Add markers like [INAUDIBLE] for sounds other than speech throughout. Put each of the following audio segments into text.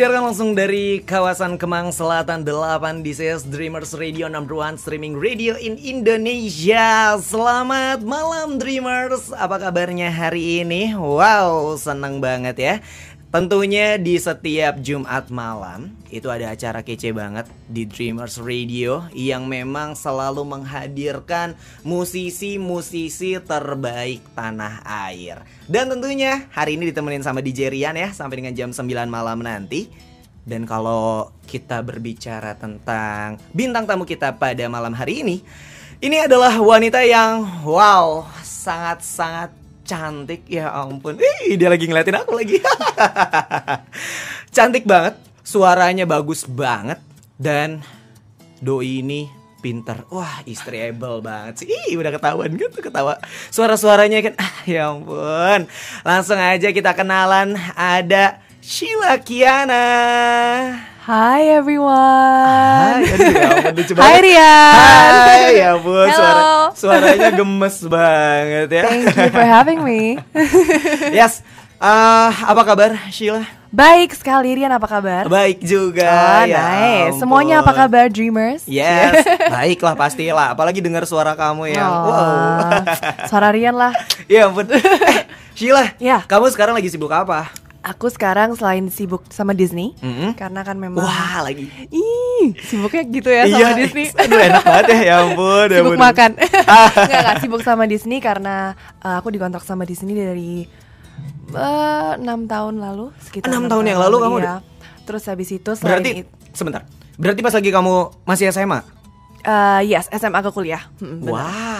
Disiarkan langsung dari kawasan Kemang Selatan 8 di CS Dreamers Radio number one streaming radio in Indonesia. Selamat malam Dreamers, apa kabarnya hari ini? Wow, senang banget ya. Tentunya di setiap Jumat malam itu ada acara kece banget di Dreamers Radio yang memang selalu menghadirkan musisi-musisi terbaik tanah air. Dan tentunya hari ini ditemenin sama DJ Rian ya sampai dengan jam 9 malam nanti. Dan kalau kita berbicara tentang bintang tamu kita pada malam hari ini, ini adalah wanita yang wow, sangat-sangat cantik ya ampun. Ih, dia lagi ngeliatin aku lagi. [LAUGHS] cantik banget, suaranya bagus banget dan doi ini pinter. Wah, istri able banget sih. Ih, udah ketahuan gitu ketawa. Suara-suaranya kan ah ya ampun. Langsung aja kita kenalan ada Sheila Kiana. Hi everyone. Hai, aduh, banget. Rian. Hai, ya ampun, Hello. suara, suaranya gemes banget ya. Thank you for having me. [LAUGHS] Yes, eh, apa kabar Sheila? Baik sekali Rian apa kabar? Baik juga. Oh, ya nice. ampun. Semuanya apa kabar Dreamers? Yes, [LAUGHS] baiklah pastilah. Apalagi dengar suara kamu yang Oh, wow. Suara Rian lah. [LAUGHS] ya ampun. Eh, Sheila, Ya. kamu sekarang lagi sibuk apa? Aku sekarang selain sibuk sama Disney, Mm-mm. karena kan memang Wah, lagi. Ih, sibuknya gitu ya sama Iya, Disney. [LAUGHS] Aduh, enak banget ya. Ya ampun, ya sibuk ampun. makan. [LAUGHS] Enggak, enggak sibuk sama Disney karena uh, aku dikontrak sama Disney dari eh, enam tahun lalu, sekitar Enam enam tahun yang lalu kamu iya. udah- Terus habis itu selain Berarti it- sebentar. Berarti pas lagi kamu masih SMA? eh, yes, SMA ke kuliah. Mm, benar. Wow.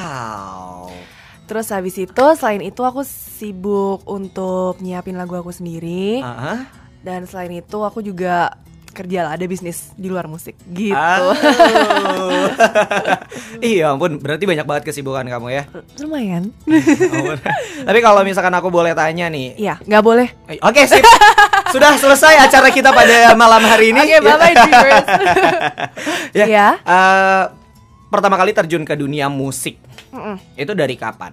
Terus habis itu selain itu aku sibuk untuk nyiapin lagu aku sendiri Ah. dan selain itu aku juga kerja lah ada bisnis di luar musik gitu. [LAUGHS] Iya ampun, berarti banyak banget kesibukan kamu ya. Lumayan. [LAUGHS] Tapi kalau misalkan aku boleh tanya nih. Iya, nggak boleh. Eh, Oke, sip. Sudah selesai acara kita pada malam hari ini. Oke, bye-bye, [LAUGHS] Dreamers. ya. Ya. eh, pertama kali terjun ke dunia musik. Mm-mm. Itu dari kapan?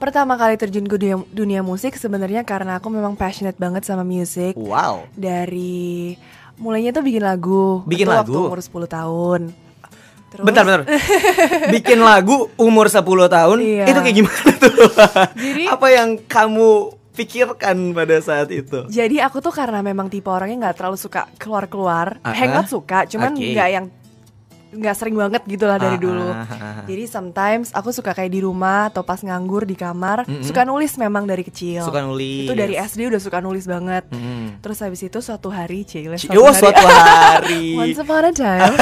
Pertama kali terjun ke dunia, dunia musik sebenarnya karena aku memang passionate banget sama musik. Wow. Dari mulainya tuh bikin lagu. Bikin Itu lagu? Waktu umur 10 tahun. Terus, Bentar, bentar. [LAUGHS] Bikin lagu umur 10 tahun, Iya. itu kayak gimana tuh? Jadi- apa yang kamu pikirkan pada saat itu? Jadi aku tuh karena memang tipe orangnya nggak terlalu suka keluar-keluar. Ah, Hangout suka, cuman nggak yang nggak sering banget gitu lah Ah, dari dulu. ah, ah, ah. Jadi sometimes aku suka kayak di rumah atau pas nganggur di kamar, Mm-mm. suka nulis memang dari kecil. Suka nulis. Itu dari SD udah suka nulis banget. Mm. Terus habis itu suatu hari, cile Ci- oh, suatu hari. [LAUGHS] Once upon a time.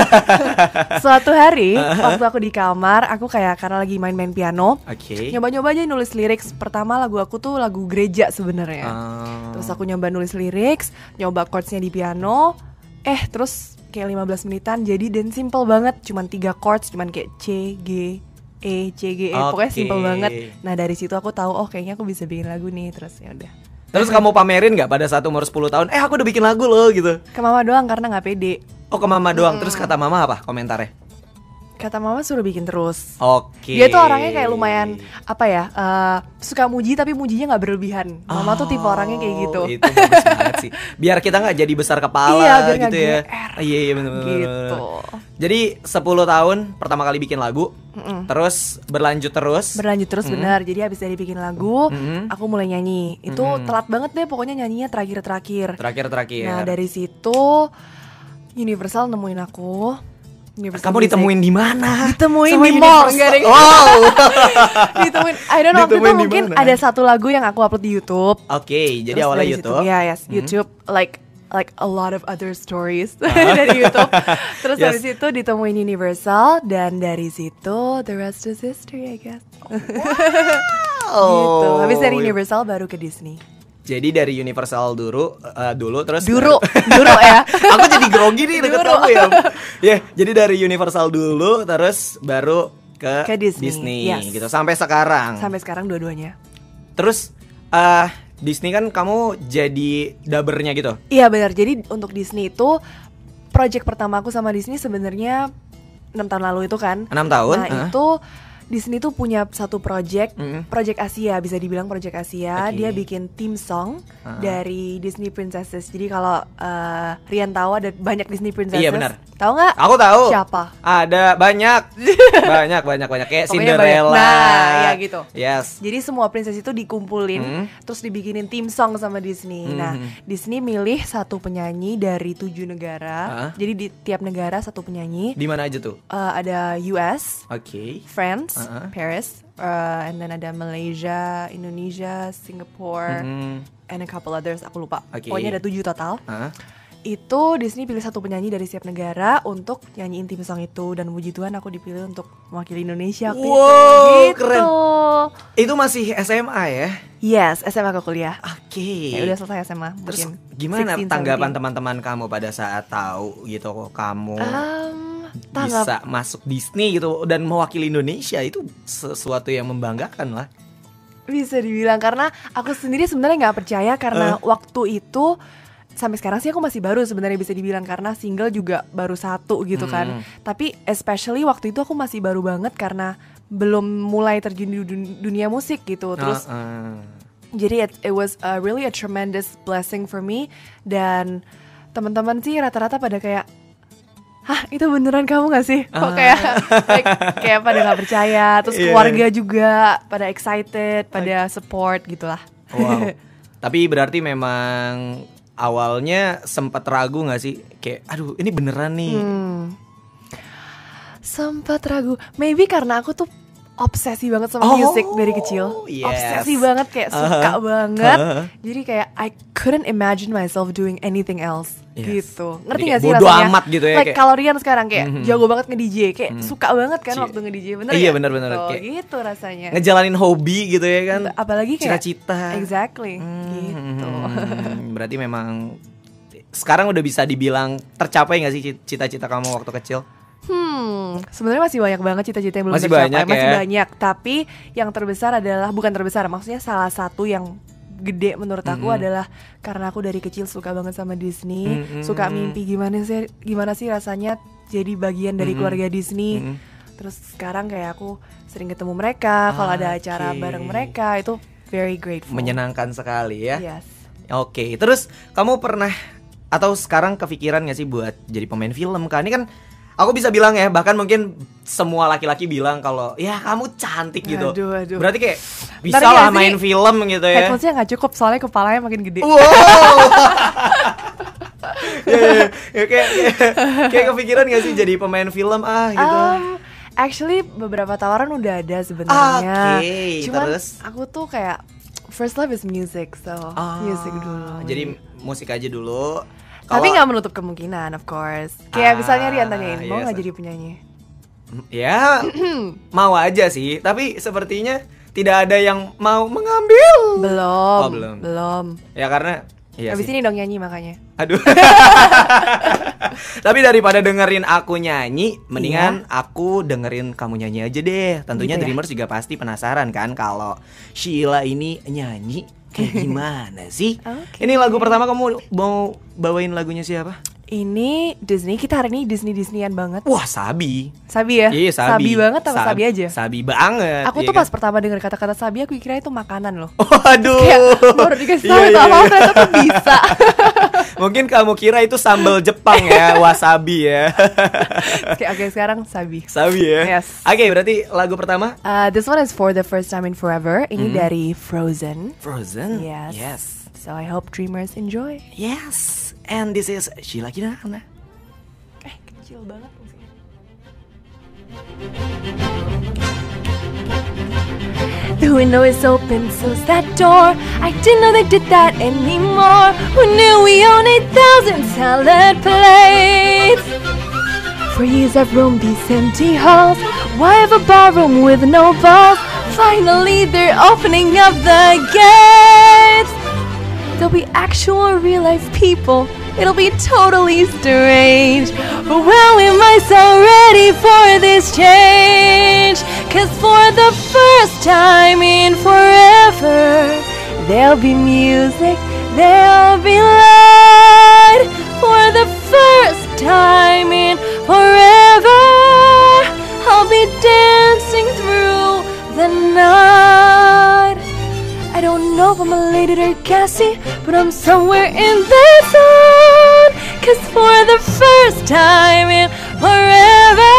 [LAUGHS] suatu hari, waktu aku di kamar, aku kayak karena lagi main-main piano, Oke. nyoba-nyoba aja nulis lirik. Pertama lagu aku tuh lagu gereja sebenarnya. Ah. Terus aku nyoba nulis lirik, nyoba chordsnya di piano. Eh, terus kayak 15 menitan jadi dan simple banget, cuman tiga chords, cuman kayak C, G, E, C, G, E. Pokoknya Oke. simple banget. Nah, dari situ aku tahu oh kayaknya aku bisa bikin lagu nih. Terus ya udah. Terus kamu pamerin nggak pada saat umur 10 tahun? Eh aku udah bikin lagu loh gitu. Ke mama doang karena nggak pede. Oh ke mama doang. Terus kata mama apa komentarnya? Kata mama suruh bikin terus. Oke. Dia tuh orangnya kayak lumayan apa ya eh, suka muji tapi mujinya nggak berlebihan. Mama tuh tipe orangnya kayak gitu. Oh, Itu bagus banget sih. Biar kita nggak jadi besar kepala Iya, biar gitu ya. GR. Iya iya benar. Gitu. Jadi 10 tahun pertama kali bikin lagu, Mm-mm. terus berlanjut terus. Berlanjut terus benar. Jadi habis dari bikin lagu, Mm-mm. aku mulai nyanyi. Itu telat banget deh pokoknya nyanyinya terakhir-terakhir. Terakhir terakhir. Nah, dari situ Universal nemuin aku. Universal Kamu Music. ditemuin di mana? Ditemuin Sama di mall. Wow. [LAUGHS] ditemuin. I don't know waktu itu mungkin ada satu lagu yang aku upload di YouTube. Oke, jadi Terus awalnya YouTube. Situ, ya, yes, YouTube like like a lot of other stories [LAUGHS] dari YouTube. Terus Yes. dari situ ditemuin Universal dan dari situ the rest is history, I guess. [LAUGHS] gitu. Habis dari iya. Universal baru ke Disney. Jadi dari Universal dulu eh, dulu terus Duru, baru- [LAUGHS] duru ya. Aku jadi grogi nih deket Duru. kamu ya. Ya, jadi dari Universal dulu terus baru ke, Ke Disney, yes. gitu sampai sekarang. Sampai sekarang dua-duanya. Terus eh Disney kan kamu jadi dabernya gitu. Iya benar. Jadi untuk Disney itu project pertama aku sama Disney sebenarnya enam tahun lalu itu kan. Enam tahun, Nah ah. itu Disney tuh punya satu project, Mm-mm. project Asia bisa dibilang project Asia. Oke. Dia bikin theme song Ah. dari Disney Princesses. Jadi kalau eh, Rian tahu ada banyak Disney Princesses. Iya, benar. Tahu nggak? Aku tahu. Siapa? Ada banyak. [LAUGHS] banyak banyak banyak kayak Pokoknya Cinderella. banyak. Nah, ya gitu. Yes. Jadi semua princess itu dikumpulin, Hmm. terus dibikinin theme song sama Disney. Nah, Hmm. Disney milih satu penyanyi dari tujuh negara. Hah? Jadi di tiap negara satu penyanyi. Di mana aja tuh? Eh, ada US, Oke. France, Uh-uh. Paris, uh, and then ada Malaysia, Indonesia, Singapore, Mhm. and a couple others. Aku lupa. Oke. Pokoknya ada tujuh total. Hah? Itu Disney pilih satu penyanyi dari setiap negara untuk nyanyiin theme song itu dan puji Tuhan aku dipilih untuk mewakili Indonesia. waktu itu. Wow, Gitu. keren. Itu masih SMA ya? Yes, SMA ke kuliah. Oke. Ya udah selesai SMA. Terus mungkin gimana 16, tanggapan 17. teman-teman kamu pada saat tahu gitu kamu Um, tanggap bisa masuk Disney gitu dan mewakili Indonesia itu sesuatu yang membanggakan lah. bisa dibilang karena aku sendiri sebenarnya nggak percaya karena Eh. waktu itu sampai sekarang sih aku masih baru sebenarnya bisa dibilang karena single juga baru satu gitu kan. Hmm. Tapi especially waktu itu aku masih baru banget karena belum mulai terjun di dun- dunia musik gitu. Terus Heeh. jadi it, it was a really a tremendous blessing for me dan teman-teman sih rata-rata pada kayak Hah itu beneran kamu gak sih? Kok kayak [LAUGHS] like, kayak pada nggak percaya Terus Iya. keluarga juga pada excited Pada support gitu lah Wow. [LAUGHS] Tapi berarti memang awalnya sempat ragu nggak sih? Kayak aduh ini beneran nih. Hmm. Sempat ragu Maybe karena aku tuh obsesi banget sama Oh, musik dari kecil yes. Obsesi banget kayak suka Uh-huh. banget Uh-huh. Jadi kayak I couldn't imagine myself doing anything else Yes. gitu Ngerti Jadi gak sih rasanya? amat gitu ya, Like kayak- kalau Rian sekarang kayak Mhm. jago banget nge-DJ Kayak Hmm. suka banget kan Cie. waktu nge-DJ Bener Iya, bener-bener. Tuh, Kayak- gitu rasanya Ngejalanin hobi gitu ya kan. Apalagi kayak cita-cita. Exactly Hmm, Gitu Berarti memang sekarang udah bisa dibilang tercapai nggak sih cita-cita kamu waktu kecil? Hmm, sebenarnya masih banyak banget cita-cita yang belum Masih tercapai. banyak masih ya? banyak. Tapi yang terbesar adalah bukan terbesar, maksudnya salah satu yang gede menurut aku Mhm. adalah karena aku dari kecil suka banget sama Disney, Mhm. suka mimpi gimana sih gimana sih rasanya jadi bagian dari Mhm. keluarga Disney. Mhm. Terus sekarang kayak aku sering ketemu mereka, kalau ada acara Oke. bareng mereka itu very grateful. Menyenangkan sekali ya. Yes. Oke, terus kamu pernah atau sekarang kepikiran gak sih buat jadi pemain film kan? Ini kan aku bisa bilang ya, bahkan mungkin semua laki-laki bilang kalau ya kamu cantik gitu. Aduh, aduh. Berarti kayak bisa Ntar lah main film gitu ya. Headphonesnya nggak cukup soalnya kepalanya makin gede. Wow. Ya, ya, ya. Ya, kayak, kayak, kayak kepikiran gak sih jadi pemain film ah gitu. Um, actually beberapa tawaran udah ada sebenarnya. Oke, Cuman terus? aku tuh kayak first love is music, so Ah, music dulu. Jadi musik aja dulu. Tapi Kalau- nggak menutup kemungkinan, of course. Kayak Ah, misalnya Rian tanyain, mau yes. nggak jadi penyanyi? Ya, [CLEARS THROAT] mau aja sih, tapi sepertinya tidak ada yang mau mengambil. Belum, Oh, belum. belum. Ya karena iya Habis sih. ini dong nyanyi makanya. Aduh. [LAUGHS] Tapi daripada dengerin aku nyanyi, mendingan aku dengerin kamu nyanyi aja deh. Tentunya Gitu ya? Dreamers juga pasti penasaran kan kalau Sheila ini nyanyi kayak gimana sih? [LAUGHS] Oke. Ini lagu pertama kamu mau bawain lagunya siapa? Ini Disney, kita hari ini Disney Disneyan banget. Wah, Sabi. Sabi ya? Iya, Sabi. banget apa Sab- sabi aja? Sabi banget. Aku iya tuh kan? pas pertama dengar kata-kata sabi aku kira itu makanan loh. [LAUGHS] Waduh. Kayak baru dikasih tahu Iya, iya, iya. ternyata tuh bisa. [LAUGHS] Mungkin kamu kira itu sambal Jepang ya, wasabi ya. [LAUGHS] Oke, oke sekarang sabi. Sabi ya. Yes. Oke, berarti lagu pertama Uh, this one is for the first time in forever. Ini Mhm. dari Frozen. Frozen. Yes. Yes. So I hope dreamers enjoy. Yes. And this is Sheila Kirana. Eh, kecil banget musiknya. The window is open, so's that door. I didn't know they did that anymore. Who knew we own 8,000 salad plates? For years I've roamed these empty halls. Why have a barroom with no balls? Finally, they're opening up the gates. There'll be actual real life people. It'll be totally strange. But well, am I so ready for this change? Cause for the first time in forever, there'll be music, there'll be light. For the first time in forever, I'll be dancing through the night. I don't know if I'm a lady or Cassie, but I'm somewhere in the zone. Cause for the first time in forever,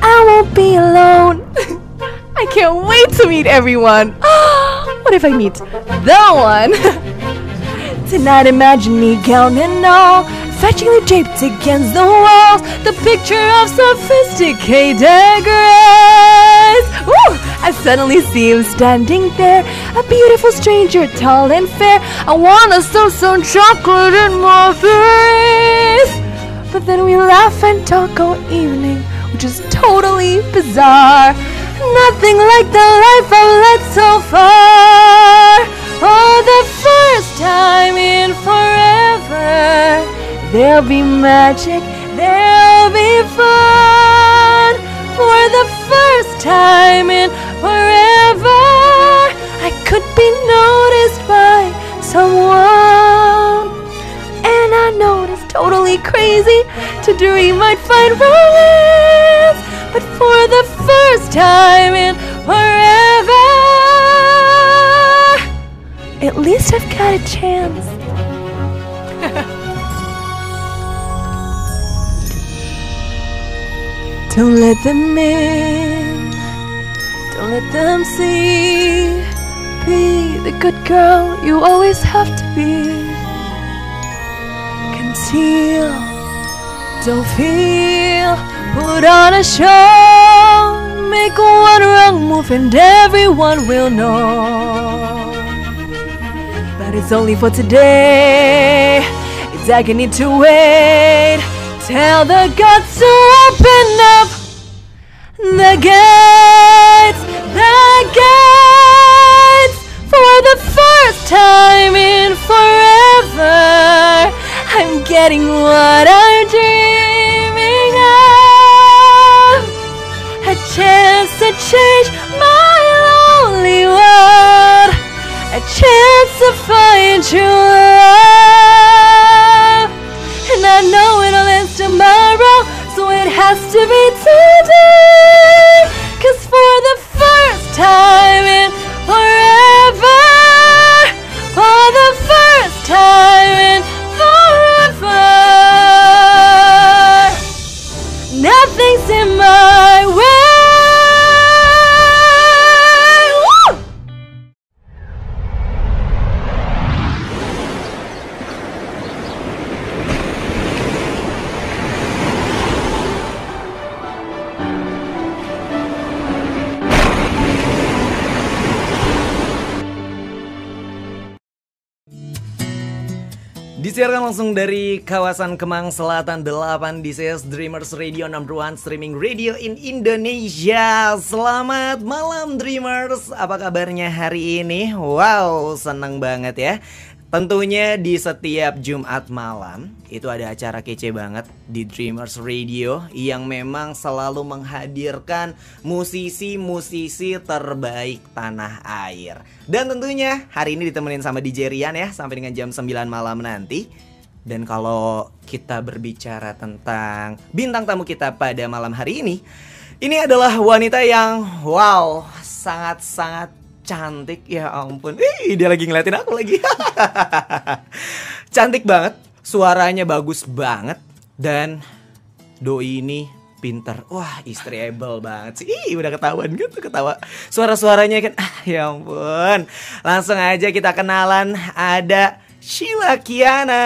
I won't be alone. [LAUGHS] I can't wait to meet everyone. [GASPS] what if I meet the one? [LAUGHS] Tonight imagine me and all Fetchingly draped against the walls The picture of sophisticated grace Woo! I suddenly see him standing there A beautiful stranger, tall and fair I wanna stuff some chocolate in my face But then we laugh and talk all evening Which is totally bizarre. Nothing like the life I've led so far. For the first time in forever There'll be magic, there'll be fun For the first time in forever. I could be noticed by someone. And I know it's totally crazy To dream I'd find romance. But for the first time in forever At least I've got a chance [LAUGHS] Don't let them in. Don't let them see. Be the good girl you always have to be. Conceal. Don't feel. Put on a show. Make one wrong move and everyone will know. But it's only for today. It's agony to wait. Tell the gods to open up the gates, the gates for the first time in forever. I'm getting what I'm dreaming of. A chance to change my lonely world. A chance to find true love. Has to be today. Disiarkan langsung dari kawasan Kemang Selatan 8 di CS Dreamers Radio number one streaming radio in Indonesia. Selamat malam Dreamers, apa kabarnya hari ini? Wow, seneng banget ya. Tentunya di setiap Jumat malam itu ada acara kece banget di Dreamers Radio yang memang selalu menghadirkan musisi-musisi terbaik tanah air. Dan tentunya hari ini ditemenin sama DJ Rian ya sampai dengan jam 9 malam nanti. Dan kalau kita berbicara tentang bintang tamu kita pada malam hari ini, ini adalah wanita yang wow, sangat-sangat cantik ya ampun. Ih, dia lagi ngeliatin aku lagi. [LAUGHS] cantik banget, suaranya bagus banget dan doi ini pinter. Wah, istri able banget sih. Ih, udah ketahuan gitu ketawa. Suara-suaranya kan ah, ya ampun. Langsung aja kita kenalan ada Sheila Kiana.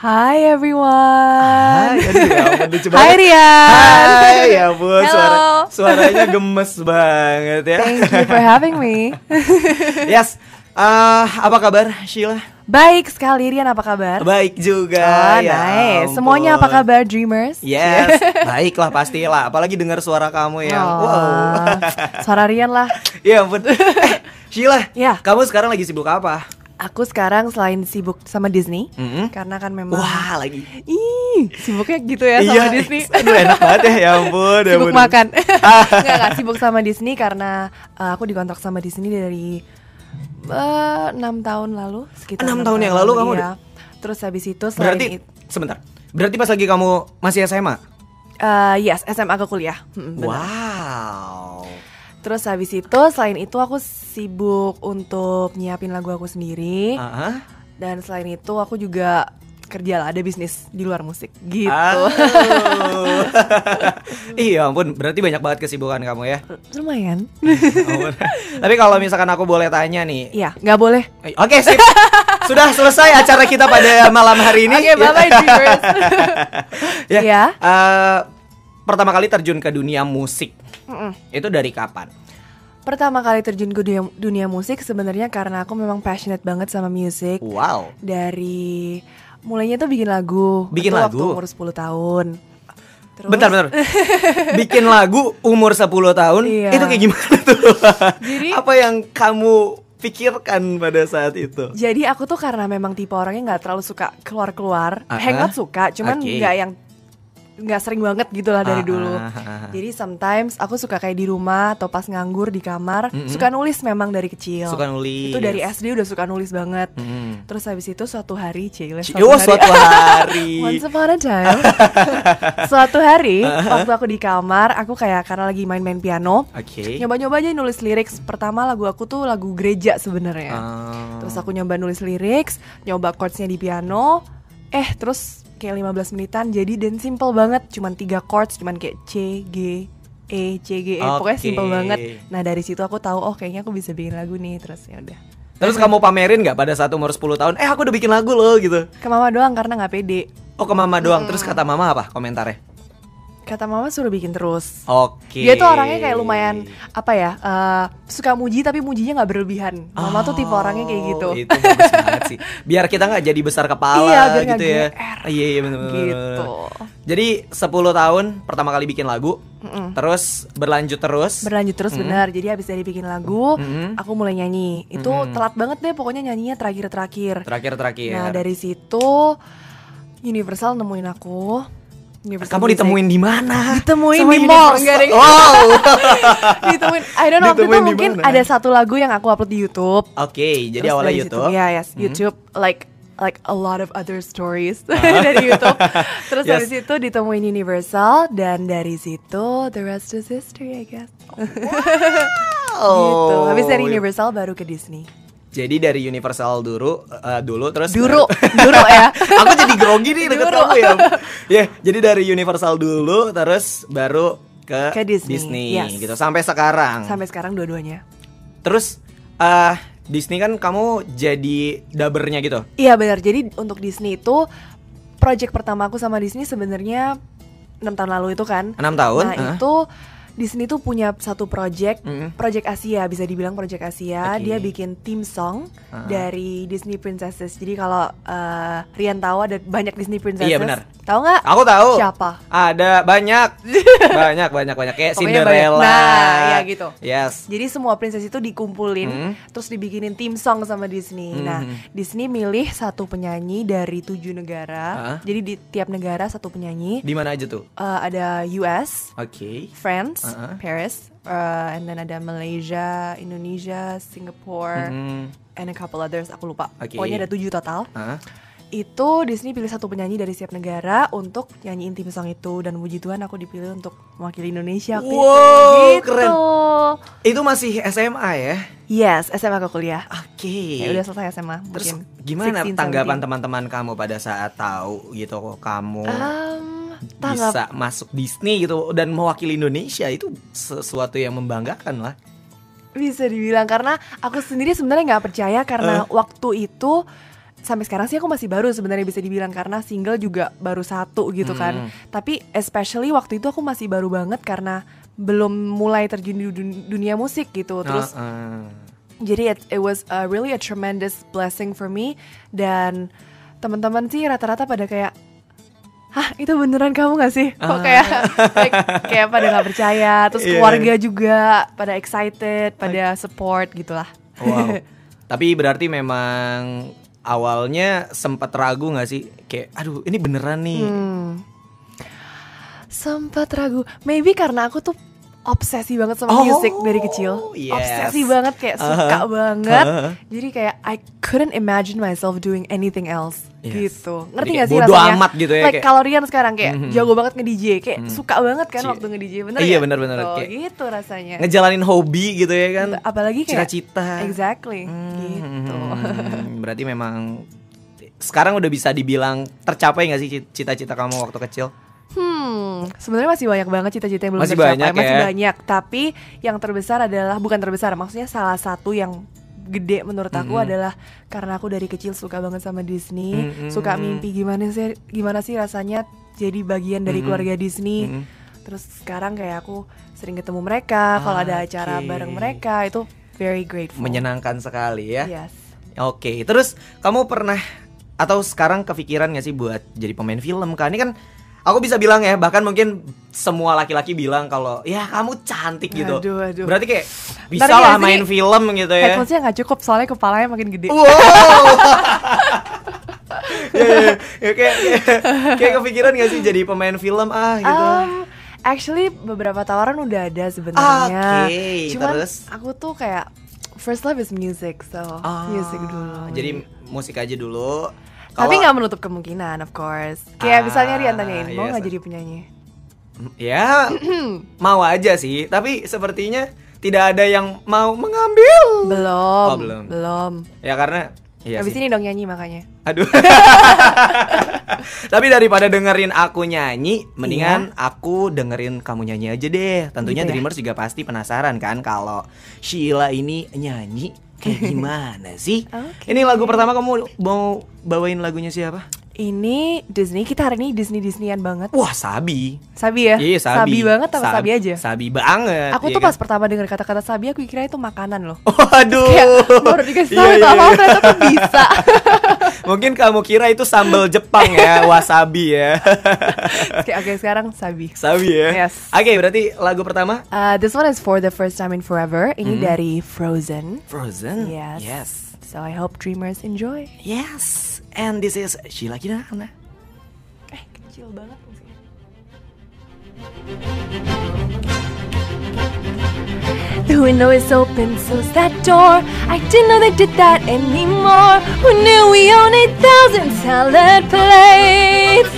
Hi everyone. Hai, [LAUGHS] aduh, ya Hai. Rian. Hai, ya ampun, Hello. suara, suaranya [LAUGHS] gemes banget ya. Thank you for having me. [LAUGHS] yes, eh, apa kabar Sheila? Baik sekali Rian, apa kabar? Baik juga. Ah, ya nice. ampun. Semuanya apa kabar Dreamers? Yes, baiklah pastilah. Apalagi dengar suara kamu yang Oh, wow. Suara Rian lah. ya ampun. Eh, Sheila, Ya. kamu sekarang lagi sibuk apa? Aku sekarang selain sibuk sama Disney, Mm-mm. karena kan memang Wah, lagi. Ih, sibuknya gitu ya sama Iya, Disney. [LAUGHS] Aduh, enak banget ya, ya ampun. ya sibuk ampun. makan. [LAUGHS] Enggak, enggak sibuk sama Disney karena uh, aku dikontrak sama Disney dari eh, enam tahun lalu, sekitar Enam tahun yang lalu kamu udah- Terus habis itu selain Berarti it- sebentar. Berarti pas lagi kamu masih SMA? Eh, yes, SMA ke kuliah. Mm, benar. Wow. Terus habis itu selain itu aku sibuk untuk nyiapin lagu aku sendiri Aha. dan selain itu aku juga kerja lah ada bisnis di luar musik gitu. [LAUGHS] Iya ampun, berarti banyak banget kesibukan kamu ya. Lumayan. [LAUGHS] Tapi kalau misalkan aku boleh tanya nih. Iya, nggak boleh. Eh, Oke, sip. Sudah selesai acara kita pada malam hari ini. Oke, bye-bye, [LAUGHS] Dreamers. ya. Iya. eh, pertama kali terjun ke dunia musik. Mm-mm. Itu dari kapan? Pertama kali terjun ke dunia, dunia musik sebenarnya karena aku memang passionate banget sama musik. Wow. Dari mulainya tuh bikin lagu. Bikin Itu lagu? Waktu umur 10 tahun. Terus, Bentar, bentar. [LAUGHS] Bikin lagu umur 10 tahun, Iya. itu kayak gimana tuh? Jadi- [LAUGHS] apa yang kamu pikirkan pada saat itu? Jadi aku tuh karena memang tipe orangnya nggak terlalu suka keluar-keluar. Ah, Hangout ah. suka, cuman nggak yang nggak sering banget gitu lah dari Ah, dulu. ah, ah. Jadi sometimes aku suka kayak di rumah atau pas nganggur di kamar, Mm-mm. suka nulis memang dari kecil. Suka nulis. Itu dari SD udah suka nulis banget. Mm-mm. Terus habis itu suatu hari, cile Ci- oh, suatu [LAUGHS] hari. Once upon a time. [LAUGHS] suatu hari, waktu aku di kamar, aku kayak karena lagi main-main piano, Oke. nyoba-nyoba aja nulis lirik. Pertama lagu aku tuh lagu gereja sebenarnya. Ah. Terus aku nyoba nulis lirik, nyoba chordsnya di piano. Eh, terus kayak 15 menitan jadi dan simple banget, cuman tiga chords, cuman kayak C, G, E, C, G, E. Pokoknya Oke. simple banget. Nah, dari situ aku tahu oh kayaknya aku bisa bikin lagu nih. Terus ya udah. Terus kamu pamerin nggak pada saat umur 10 tahun? Eh aku udah bikin lagu loh gitu. Ke mama doang karena nggak pede. Oh ke mama doang. Terus kata mama apa komentarnya? Kata mama suruh bikin terus. Oke. Dia tuh orangnya kayak lumayan apa ya eh, suka muji tapi mujinya nggak berlebihan. Mama tuh tipe orangnya kayak gitu. Oh, Itu bagus banget sih. Biar kita nggak jadi besar kepala Iya, biar gitu ya. GR. Iya iya benar. Gitu. Jadi 10 tahun pertama kali bikin lagu, terus berlanjut terus. Berlanjut terus benar. Jadi habis dari bikin lagu, Mm-mm. aku mulai nyanyi. Itu telat banget deh pokoknya nyanyinya terakhir-terakhir. terakhir terakhir. Nah, dari situ Universal nemuin aku. Kamu ditemuin di mana? Ditemuin Sama di mall, Wow. [LAUGHS] ditemuin. I don't know waktu itu mungkin ada satu lagu yang aku upload di YouTube. Oke, jadi Terus awalnya YouTube. Situ, ya, yes, YouTube like like a lot of other stories [LAUGHS] dari YouTube. Terus Yes. dari situ ditemuin Universal dan dari situ the rest is history I guess. [LAUGHS] gitu. Habis dari Universal baru ke Disney. Jadi dari Universal dulu eh, dulu terus Duru, baru- [LAUGHS] duru ya. [LAUGHS] Aku jadi grogi nih deket kamu ya. Ya, jadi dari Universal dulu terus baru ke, Ke Disney, yes. gitu sampai sekarang. Sampai sekarang dua-duanya. Terus eh Disney kan kamu jadi dabernya gitu. Iya benar. Jadi untuk Disney itu project pertama aku sama Disney sebenarnya enam tahun lalu itu kan. Enam tahun, Nah ah. itu Disney tuh punya satu project, Mm. project Asia bisa dibilang project Asia. Oke. Dia bikin theme song Ah. dari Disney Princesses. Jadi kalau eh, Rian tahu ada banyak Disney Princesses. Iya, benar. Tahu nggak? Aku tahu. Siapa? Ada banyak. [LAUGHS] banyak banyak banyak kayak Pokoknya Cinderella. banyak. Nah, ya gitu. Yes. Jadi semua princess itu dikumpulin, Hmm. terus dibikinin theme song sama Disney. Nah, Hmm. Disney milih satu penyanyi dari tujuh negara. Ah. Jadi di tiap negara satu penyanyi. Di mana aja tuh? Eh, ada US, Oke. France, Ah, ah. Paris, uh, and then ada Malaysia, Indonesia, Singapore, Hmm. and a couple others. Aku lupa. Oke. Pokoknya ada tujuh total. Ah. Itu Disney pilih satu penyanyi dari setiap negara untuk nyanyiin theme song itu dan puji Tuhan aku dipilih untuk mewakili Indonesia. waktu itu. Wow, Gitu. keren. Itu masih SMA ya? Yes, SMA ke kuliah. Oke. Ya udah selesai SMA. Terus mungkin gimana 16, tanggapan 17. teman-teman kamu pada saat tahu gitu kamu Um, tanggap bisa masuk Disney gitu dan mewakili Indonesia itu sesuatu yang membanggakan lah. bisa dibilang karena aku sendiri sebenarnya nggak percaya karena Eh. waktu itu sampai sekarang sih aku masih baru sebenarnya bisa dibilang karena single juga baru satu gitu Hmm. kan. Tapi especially waktu itu aku masih baru banget karena belum mulai terjun di dun- dunia musik gitu. Terus Ah, ah. jadi it, it was a really a tremendous blessing for me dan teman-teman sih rata-rata pada kayak Hah itu beneran kamu gak sih? Kok kayak like, kayak pada nggak percaya Terus Ah. Iya. keluarga juga pada excited Pada support gitu lah Wow. Tapi berarti memang awalnya sempat ragu nggak sih? Kayak aduh ini beneran nih. Hmm. Sempat ragu Maybe karena aku tuh obsesi banget sama Oh, musik dari kecil. yes. Obsesi banget kayak suka Uh-huh. banget. Uh-huh. Jadi kayak I couldn't imagine myself doing anything else Yes. gitu. Ngerti gak sih bodo rasanya? amat gitu ya, Like kayak- kalau Rian sekarang kayak Mhm. jago banget nge-DJ, kayak Mhm. suka banget kan Cie. waktu nge-DJ, bener Iya, bener-bener. Kayak- gitu rasanya. Ngejalanin hobi gitu ya kan. Apalagi kayak Cita-cita. Exactly. Hmm, Gitu. [LAUGHS] Berarti memang sekarang udah bisa dibilang tercapai gak sih cita-cita kamu waktu kecil? Hmm, sebenarnya masih banyak banget cita-cita yang belum Masih tercapai. banyak masih ya? banyak. Tapi yang terbesar adalah bukan terbesar, maksudnya salah satu yang gede menurut aku Mhm. adalah karena aku dari kecil suka banget sama Disney, Mhm. suka mimpi gimana sih gimana sih rasanya jadi bagian dari Mhm. keluarga Disney. Mhm. Terus sekarang kayak aku sering ketemu mereka, kalau ada acara Oke. bareng mereka itu very grateful. Menyenangkan sekali ya. Yes. Oke, terus kamu pernah atau sekarang kepikiran gak sih buat jadi pemain film kan? Ini kan aku bisa bilang ya, bahkan mungkin semua laki-laki bilang kalau ya kamu cantik gitu. Aduh, aduh. Berarti kayak bisa Bentar, lah main film gitu ya. Headphonesnya nggak cukup soalnya kepalanya makin gede. Wow. [LAUGHS] ya, ya, ya, kayak, kayak, kayak kepikiran gak sih jadi pemain film ah gitu. Um, actually beberapa tawaran udah ada sebenarnya. Oke, Cuman terus? aku tuh kayak first love is music, so Ah, music dulu. Jadi musik aja dulu. Tapi Kalau- nggak menutup kemungkinan, of course. Kayak Ah, misalnya Rian tanyain mau yes. nggak jadi penyanyi? Ya, [CLEARS THROAT] mau aja sih, tapi sepertinya tidak ada yang mau mengambil. Belum, Oh, belum. belum. Ya karena iya Habis sih. ini dong nyanyi makanya. Aduh. [LAUGHS] Tapi daripada dengerin aku nyanyi, mendingan aku dengerin kamu nyanyi aja deh. Tentunya Gitu ya? Dreamers juga pasti penasaran kan kalau Sheila ini nyanyi kayak [LAUGHS] gimana sih? Oke. Ini lagu pertama kamu mau bawain lagunya siapa? Ini Disney, kita hari ini Disney Disneyan banget. Wah, Sabi. Sabi ya? Iya, Sabi. banget apa Sab- Sabi aja? Sabi banget. Aku iya tuh kan? pas pertama dengar kata-kata Sabi aku kira itu makanan loh. [LAUGHS] Waduh. Kayak baru dikasih tahu Iya, iya, sama iya. ternyata tuh bisa. [LAUGHS] Mungkin kamu kira itu sambal Jepang ya, wasabi ya. Oke, oke sekarang Sabi. Sabi ya. Yes. Oke, berarti lagu pertama Uh, this one is for the first time in forever. Ini Mhm. dari Frozen. Frozen. Yes. Yes. So I hope dreamers enjoy. Yes. And this is Sheila Kirana. Eh, kecil banget musiknya. The window is open, so's that door. I didn't know they did that anymore. Who knew we own 8,000 salad plates?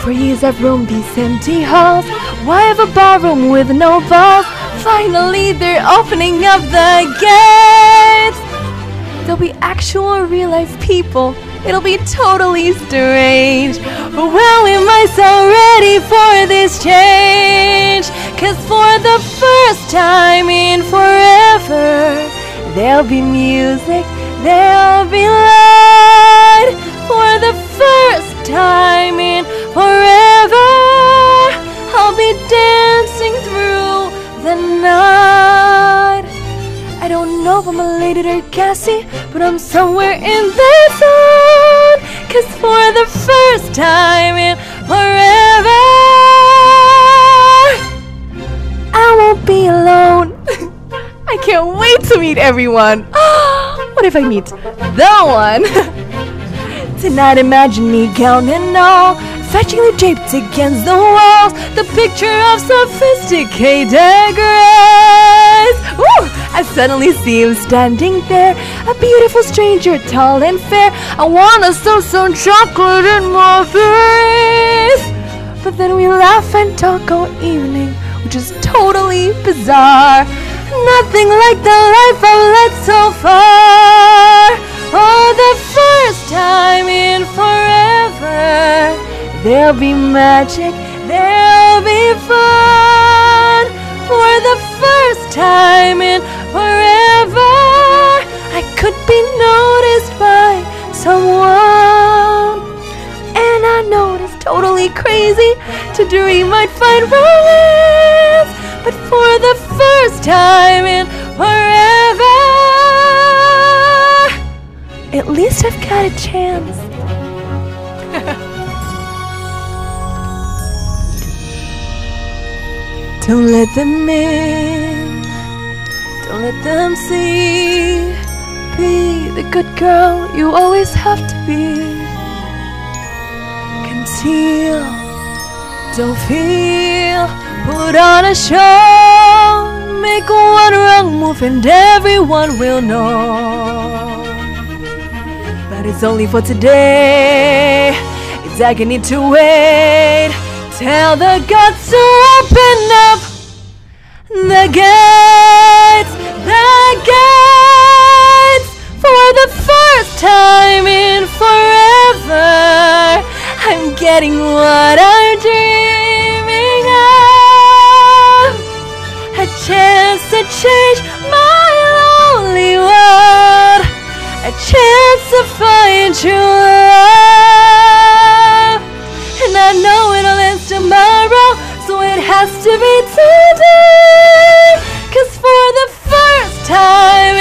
For years I've roamed these empty halls. Why have a barroom with no balls? Finally, they're opening up the gates. There'll be actual real life people. It'll be totally strange. But when am I so ready for this change? Cause for the first time in forever, there'll be music, there'll be light. For the first time in forever, I'll be dancing through the night. I don't know if I'm a lady or gassy, but I'm somewhere in the zone. Cause for the first time in forever, I won't be alone. [LAUGHS] I can't wait to meet everyone. [GASPS] what if I meet the one? [LAUGHS] Tonight imagine me gown and all Fetchingly draped against the walls The picture of sophisticated grace Woo! I suddenly see him standing there A beautiful stranger, tall and fair I wanna sew some chocolate in my face But then we laugh and talk all evening Which is totally bizarre. Nothing like the life I've led so far. For the first time in forever. There'll be magic, there'll be fun. For the first time in forever. I could be noticed by someone. And I know it's totally crazy To dream I'd find romance. But for the first time in forever At least I've got a chance [LAUGHS] Don't let them in Don't let them see Be the good girl you always have to be Conceal Don't feel Put on a show, make one wrong move, and everyone will know. But it's only for today. It's agony to wait. Tell the gods to open up the gates, the gates for the first time in forever. I'm getting what I'm dreaming of. A chance to change my lonely world. A chance to find true love. And I know end tomorrow, so it has to be today. Cause for the first time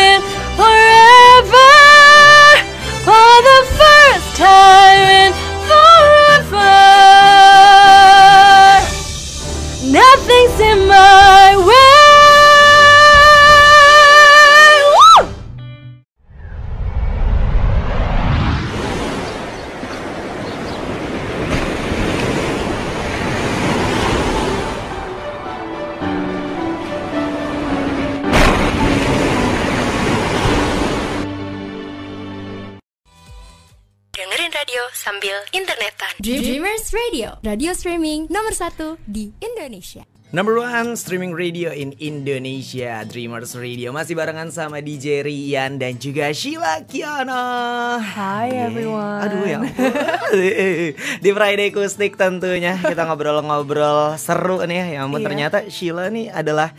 sambil internetan. Dreamers Radio, radio streaming nomor satu di Indonesia. Number one streaming radio in Indonesia Dreamers Radio Masih barengan sama DJ Rian dan juga Sheila Kiana Hi everyone. Aduh ya ampun. [LAUGHS] Di Friday Kustik tentunya Kita ngobrol-ngobrol seru nih ya Ya ampun Iya. ternyata Sheila nih adalah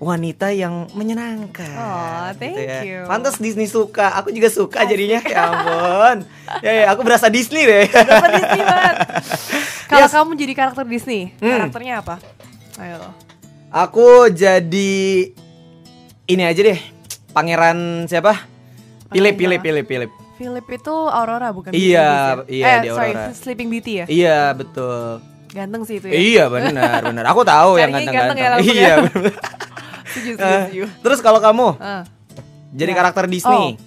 wanita yang menyenangkan Aw, thank gitu ya. you. Pantas Disney suka Aku juga suka jadinya Ya ampun Ya ya aku berasa Disney deh Disney banget. [LAUGHS] Kalau Yes. kamu jadi karakter Disney, Hmm. karakternya apa? Ayo. Aku jadi ini aja deh. Pangeran siapa? Philip, Philip, Philip, Philip. Philip itu Aurora bukan Iya, Beauty iya, ya? di eh, sorry, Aurora. Sleeping Beauty ya? Iya, betul. Ganteng sih itu ya. Iya, benar, benar. Aku tahu yang ganteng-ganteng. ganteng ya iya, ya. benar. [LAUGHS] Setuju, setuju, Eh, setuju. Terus kalau kamu Ah. jadi Ya. karakter Disney,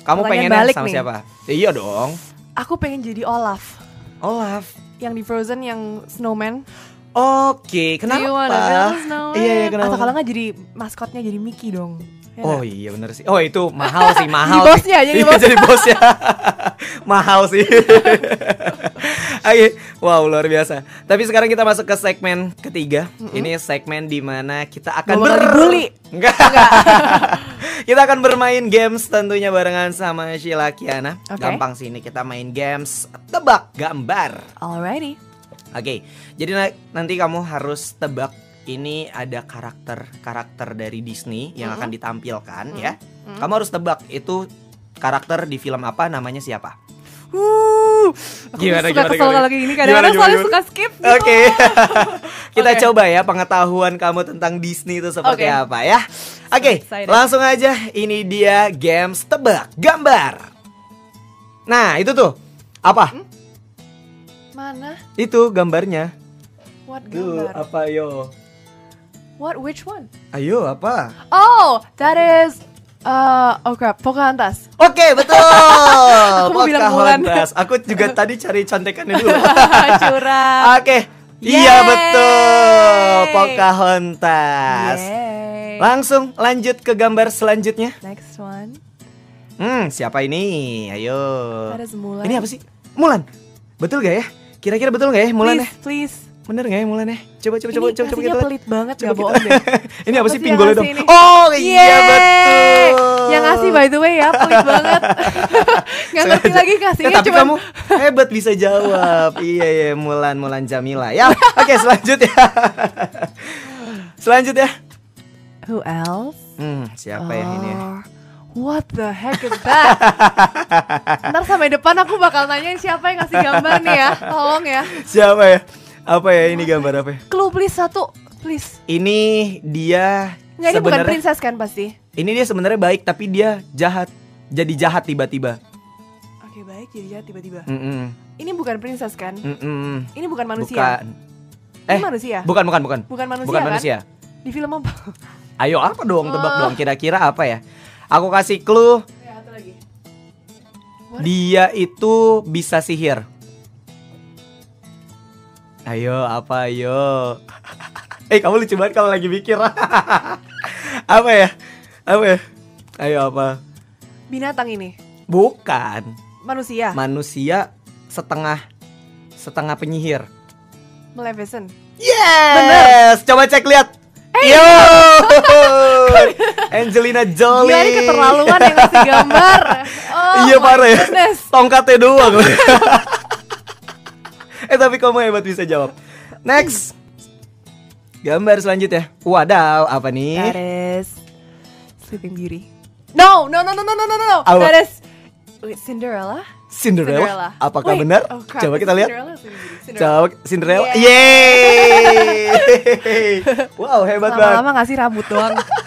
kamu pertanyaan pengennya balik sama nih. siapa? Iya dong. Aku pengen jadi Olaf Olaf. yang di Frozen yang snowman. Oke, wanna kenapa? Iya, iya, kenapa? Atau kalau nggak jadi maskotnya jadi Mickey dong. Ya Oh iya bener sih. Oh itu mahal sih, [LAUGHS] mahal. Jadi sih. bosnya, jadi Iya, bosnya. jadi bosnya. [LAUGHS] mahal sih. [LAUGHS] Oke, wow luar biasa. Tapi sekarang kita masuk ke segmen ketiga. Ini segmen di mana kita akan Gak dibully. Enggak. kita akan bermain games tentunya barengan sama Sheila Kiana. Oke. Gampang sih ini kita main games tebak gambar. Alrighty. Oke, jadi na- nanti kamu harus tebak ini ada karakter karakter dari Disney yang akan ditampilkan ya. Kamu harus tebak itu karakter di film apa namanya siapa. Uh, aku Gimana, suka gimana, kesel gimana? kalau kayak gini. Gimana, Kadang-kadang gimana, selalu suka skip gitu. Oke. [LAUGHS] Kita Oke. coba ya pengetahuan kamu tentang Disney itu seperti Oke. apa ya. Oke, excited. langsung aja ini dia games tebak gambar. Nah, itu tuh. Apa? Hmm? Mana? Itu gambarnya. What gambar? apa yo? What? Which one? Ayo, apa? Oh, that is uh, oh crap, Pocahontas. Oke betul. [LAUGHS] mau bilang. Pocahontas. Aku juga [LAUGHS] tadi cari contekannya dulu. [LAUGHS] Curang. Oke. Iya Yeay. betul. Pocahontas. Yay. Langsung lanjut ke gambar selanjutnya. Next one. Hmm, siapa ini? Ayo. Ini apa sih? Mulan. Betul gak ya? Kira-kira betul gak ya Mulan ya? Please, please. Bener gak ya Mulan ya? Coba coba coba coba coba kasihnya kita. pelit banget Coba gak bohong deh. [LAUGHS] ini apa sih yang dong? ini? Oh iya betul. Yang ngasih by the way ya, pelit banget. [LAUGHS] Gak ngerti lagi kasihnya Ya, tapi cuman kamu hebat bisa jawab. iya iya Mulan Mulan Jamila. Ya, oke selanjutnya. [LAUGHS] selanjutnya. Who else? Hmm, siapa yang ini? ya? Oh, What the heck is that? Ntar sampai depan aku bakal nanyain siapa yang ngasih gambar nih ya Tolong ya Siapa ya? Apa ya ini gambar apa ya? Clue please satu Please Ini dia Nggak ini bukan princess kan pasti ini dia sebenarnya baik tapi dia jahat. Jadi jahat tiba-tiba. Oke baik jadi jahat tiba-tiba. Ini bukan princess kan? Mm-mm. Ini bukan manusia Bukan. Eh, Ini manusia? Bukan, bukan, bukan. Bukan manusia Bukan kan? manusia. Di film apa? Ayo apa dong tebak Oh. dong kira-kira apa ya? Aku kasih clue ya dia itu bisa sihir. Ayo apa ayo? [LAUGHS] Eh kamu lucu banget kalau lagi mikir. [LAUGHS] apa ya? Apa ya? Ayo apa? Binatang ini. Bukan. Manusia. Manusia setengah setengah penyihir. Maleficent. Yes. Coba cek lihat. Yo. [LAUGHS] Angelina Jolie. Gila ini keterlaluan yang ngasih gambar. Oh iya parah ya. Tongkatnya doang. Eh tapi kamu hebat bisa jawab. Next. Gambar selanjutnya. Wadaw, apa That nih? is Sleeping Beauty. No, no, no, no, no, no, no, no. Apa? That is Wait, Cinderella? Cinderella. Apakah Wait, benar? oh crap, Coba kita lihat. Cinderella. Cinderella. Coba Cinderella. Yeah. Yeay. [LAUGHS] wow, hebat banget. Lama-lama ngasih rambut doang. [LAUGHS]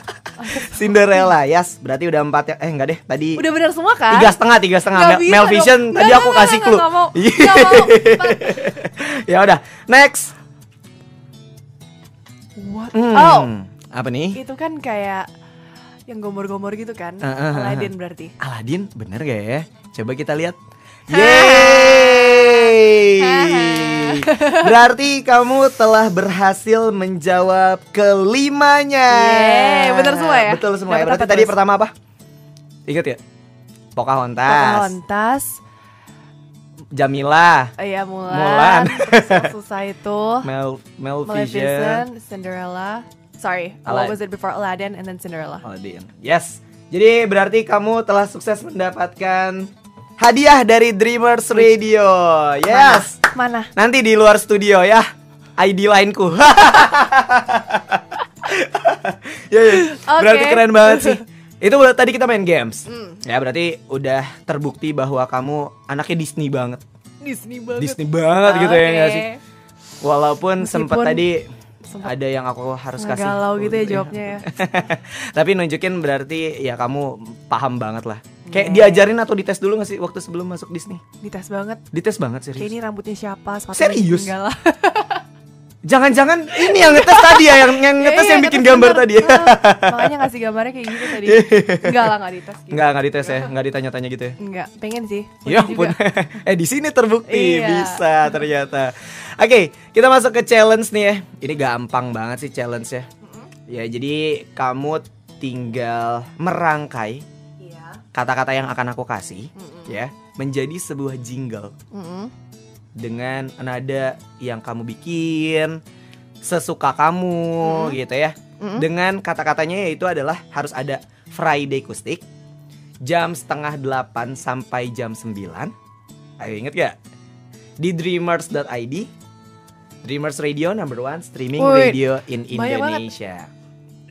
Cinderella, yes. Berarti udah empat ya. Eh enggak deh, tadi Udah bener semua kan? tiga setengah, tiga setengah. Mel, bisa Mel dong. Vision tadi nggak, aku nggak, kasih clue. ya udah, next. What? Hmm, Oh, apa nih? itu kan kayak yang gomor-gomor gitu kan? Ah, ah, ah, Aladdin berarti. Aladin, bener gak ya? Coba kita lihat. Yeay! Berarti kamu telah berhasil menjawab kelimanya. Yeay, bener semua ya? Betul semua ya. Berarti tadi terus? pertama apa? Ingat ya? Pocahontas, Pocahontas, Jamila, iya Mulan, Mulan. susah itu, [LAUGHS] Mel, Mel Vision, Maleficent, Cinderella. Sorry, Ala- what was it before Aladdin and then Cinderella? Aladin. Yes. Jadi berarti kamu telah sukses mendapatkan hadiah dari Dreamers Radio. Yes. Mana? Nanti di luar studio ya. ID lainku. [LAUGHS] ya, ya. Berarti Oke. keren banget sih. [LAUGHS] Itu udah tadi kita main games. Hmm. Ya berarti udah terbukti bahwa kamu anaknya Disney banget. Disney banget. Disney banget gitu ya nggak sih? Walaupun sempat tadi sempat ada yang aku harus kasih. Galau gitu ya jawabnya ya. [LAUGHS] Tapi nunjukin berarti ya kamu paham banget lah. Kayak Yeah. diajarin atau dites dulu gak sih waktu sebelum masuk Disney? Dites banget. Dites banget Kayak serius. ini rambutnya siapa? Serius? Enggak lah. [LAUGHS] Jangan-jangan ini yang ngetes tadi ya, yang yang ngetes Iya, yang iya, bikin ngetes gambar bener. tadi ya. Makanya ngasih gambarnya kayak gitu tadi. Enggak lah, enggak dites gitu. Enggak, enggak dites ya, enggak ditanya-tanya gitu ya. Enggak, pengen sih. Ya ampun. [LAUGHS] eh di sini terbukti Iya. bisa ternyata. Oke, kita masuk ke challenge nih ya. Ini gampang banget sih challenge ya. Ya, jadi kamu tinggal merangkai Iya. Kata-kata yang akan aku kasih Mm-mm. ya menjadi sebuah jingle Mm-mm. dengan nada yang kamu bikin sesuka kamu gitu ya. Mm-mm. Dengan kata-katanya yaitu adalah harus ada Friday Kustik jam setengah delapan sampai jam 9 Ayo inget gak? Di dreamers.id Dreamers Radio number one streaming Wait, radio in banyak banget.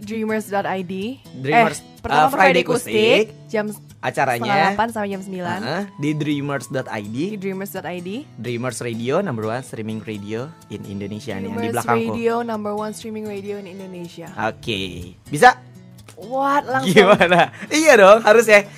Dreamers.id. Dreamers, eh, pertama uh, Friday Friday Kustik jam Acaranya setengah 8 sampai jam 9 uh, di di dreamers.id dreamers.id. Dreamers Radio number one streaming radio in Indonesia nih yang di Dreamers belakangku. Radio number one streaming radio in Indonesia. Oke, bisa? What langsung? Gimana? Iya dong, harus ya.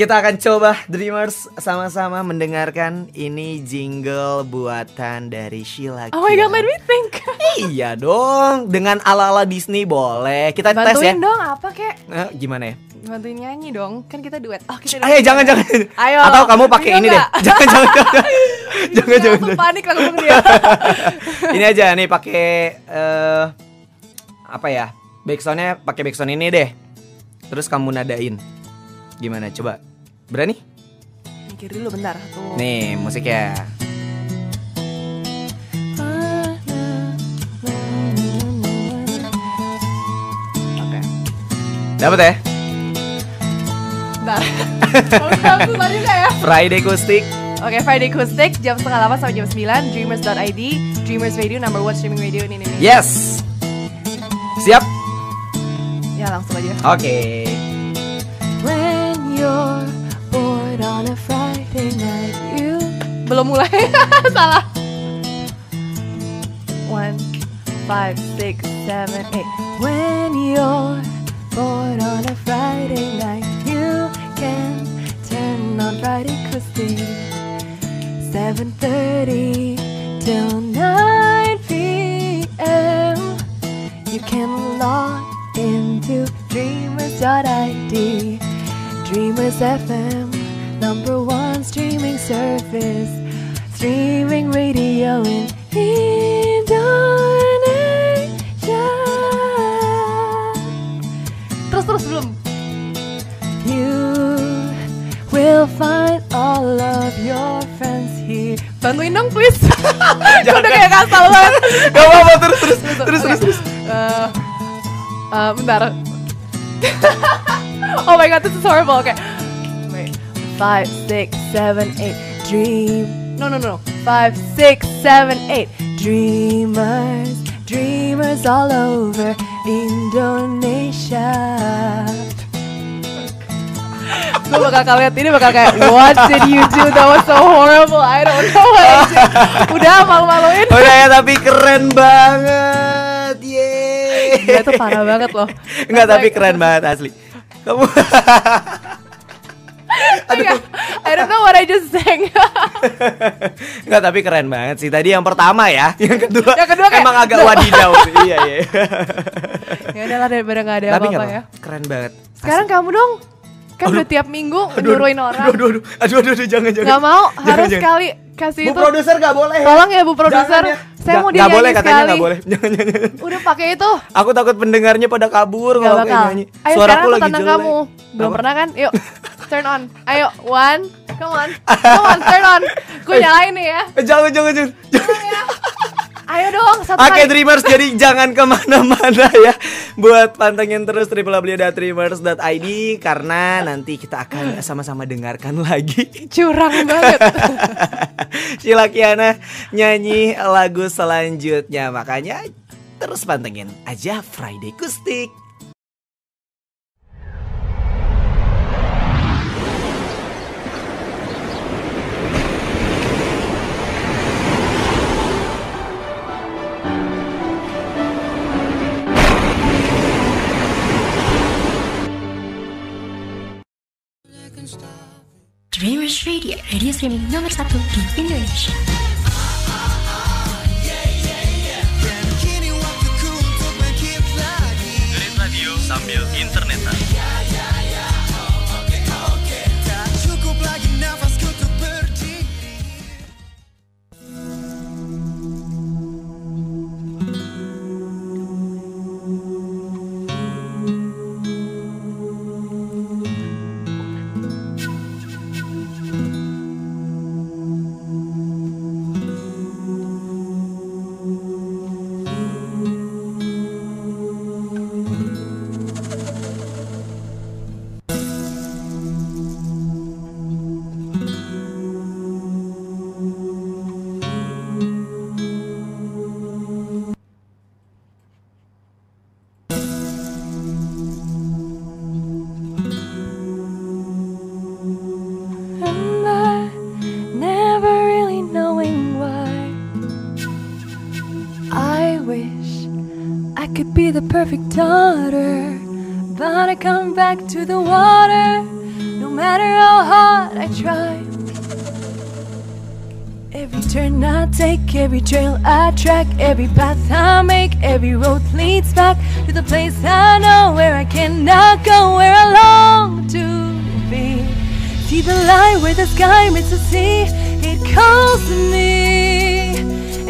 Kita akan coba Dreamers sama-sama mendengarkan ini jingle buatan dari Sheila. Oh my god, let me think. Iya dong, dengan ala-ala Disney boleh. Kita tes ya. Bantuin dong apa kek? Eh, gimana ya? Bantuin nyanyi dong. Kan kita duet. Oh, kita Ayo jangan jangan. Ayo. Atau kamu pakai ini deh. Jangan jangan jangan. [LAUGHS] jangan Jangan, jangan. Panik langsung dia. [LAUGHS] ini aja nih pakai eh apa ya? Backsoundnya pakai backsound ini deh. Terus kamu nadain. Gimana? Coba. Berani? Mikir dulu bentar. Tuh. Nih musiknya. Oke. Dapat ya? Bentar. [LAUGHS] Susah juga ya. Friday Kustik. Oke, Friday Acoustic jam setengah 8 sampai jam 9 Dreamers.id Dreamers Radio number one streaming radio in Indonesia Yes. Siap? Ya langsung aja Oke. When you're bored on a Friday night. You Belum mulai, [LAUGHS] salah. One, five, six, seven, eight. When you're bored on a Friday night You can turn on Friday Christie 7.30 till 9 p.m. You can log into Dreamers.id Dreamers FM, number one streaming service, streaming radio in Indonesia. Terus terus belum. You will find all of your friends here. Bantuin dong please. [LAUGHS] Jangan udah kayak kasar banget. [LAUGHS] Gak apa-apa terus terus terus terus terus. Uh, uh, bentar. [LAUGHS] [LAUGHS] oh my god, this is horrible. Okay. Wait. Five, six, seven, eight. Dream. No, no, no. Five, six, seven, eight. Dreamers, dreamers all over Indonesia. [LAUGHS] Gue bakal kalian ini bakal kayak What did you do? That was so horrible I don't know what I did [LAUGHS] Udah malu-maluin Udah ya tapi keren banget. Yeay. Dia tuh parah banget loh Enggak tapi keren banget asli. Kamu [LAUGHS] Aduh. I don't know what I just sang [LAUGHS] Enggak tapi keren banget sih. Tadi yang pertama ya, [LAUGHS] yang kedua, Yang kedua kayak- emang agak wadidaw. iya iya. Ya udahlah daripada gak ada tapi apa-apa ya. Keren banget. Sekarang kamu dong Kan udah tiap minggu Aduh, nyuruhin aduh, orang Aduh, aduh, aduh, aduh, aduh, aduh, jangan, jangan. Gak mau Jangan, harus jangan. sekali kasih Bu itu produser gak boleh. Tolong ya Bu produser ya. Saya Nggak- mau nggak dinyanyi boleh katanya sekali nggak boleh. [LAUGHS] Jangan, jangan. Udah pakai itu Aku takut pendengarnya pada kabur Gak kalau kayak nyanyi. Ayo sekarang aku lagi jelek. kamu Belum Apa? pernah kan? Yuk [LAUGHS] Turn on Ayo One Come on [LAUGHS] Come on Turn on Gue nyalain nih ya Eh, Jangan, jangan, jangan. jangan. Ayo dong Satu Oke kali. Dreamers jadi [LAUGHS] jangan ke mana-mana ya. Buat pantengin terus www.dreamers.id Karena nanti kita akan sama-sama dengarkan lagi. Curang banget. [LAUGHS] Sheila Kiana nyanyi lagu selanjutnya. Makanya terus pantengin aja Friday Kustik Dreamers Radio, radio streaming nomor satu di Indonesia. Dengerin radio sambil internetan. To the water No matter how hard I try Every turn I take, every trail I track, every path I make, every road leads back to the place I know where I cannot go, where I long to be. See the light where the sky meets the sea, it calls to me,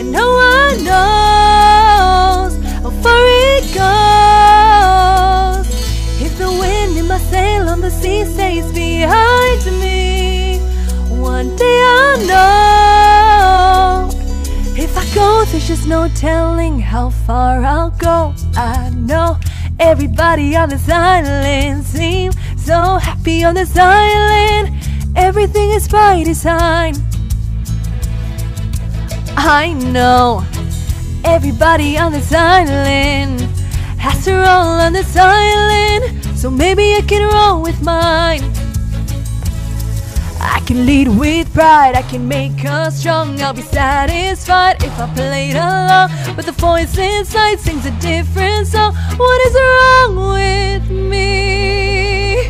and no one knows how far it goes. The sea stays behind me, one day I'll know. If I go, there's just no telling how far I'll go. I know everybody on this island seems so happy on this island. Everything is by design. I know everybody on this island has to roll on this island. So maybe I can roll with mine. I can lead with pride, I can make us strong. I'll be satisfied if I played along. But the voice inside sings a different song. What is wrong with me?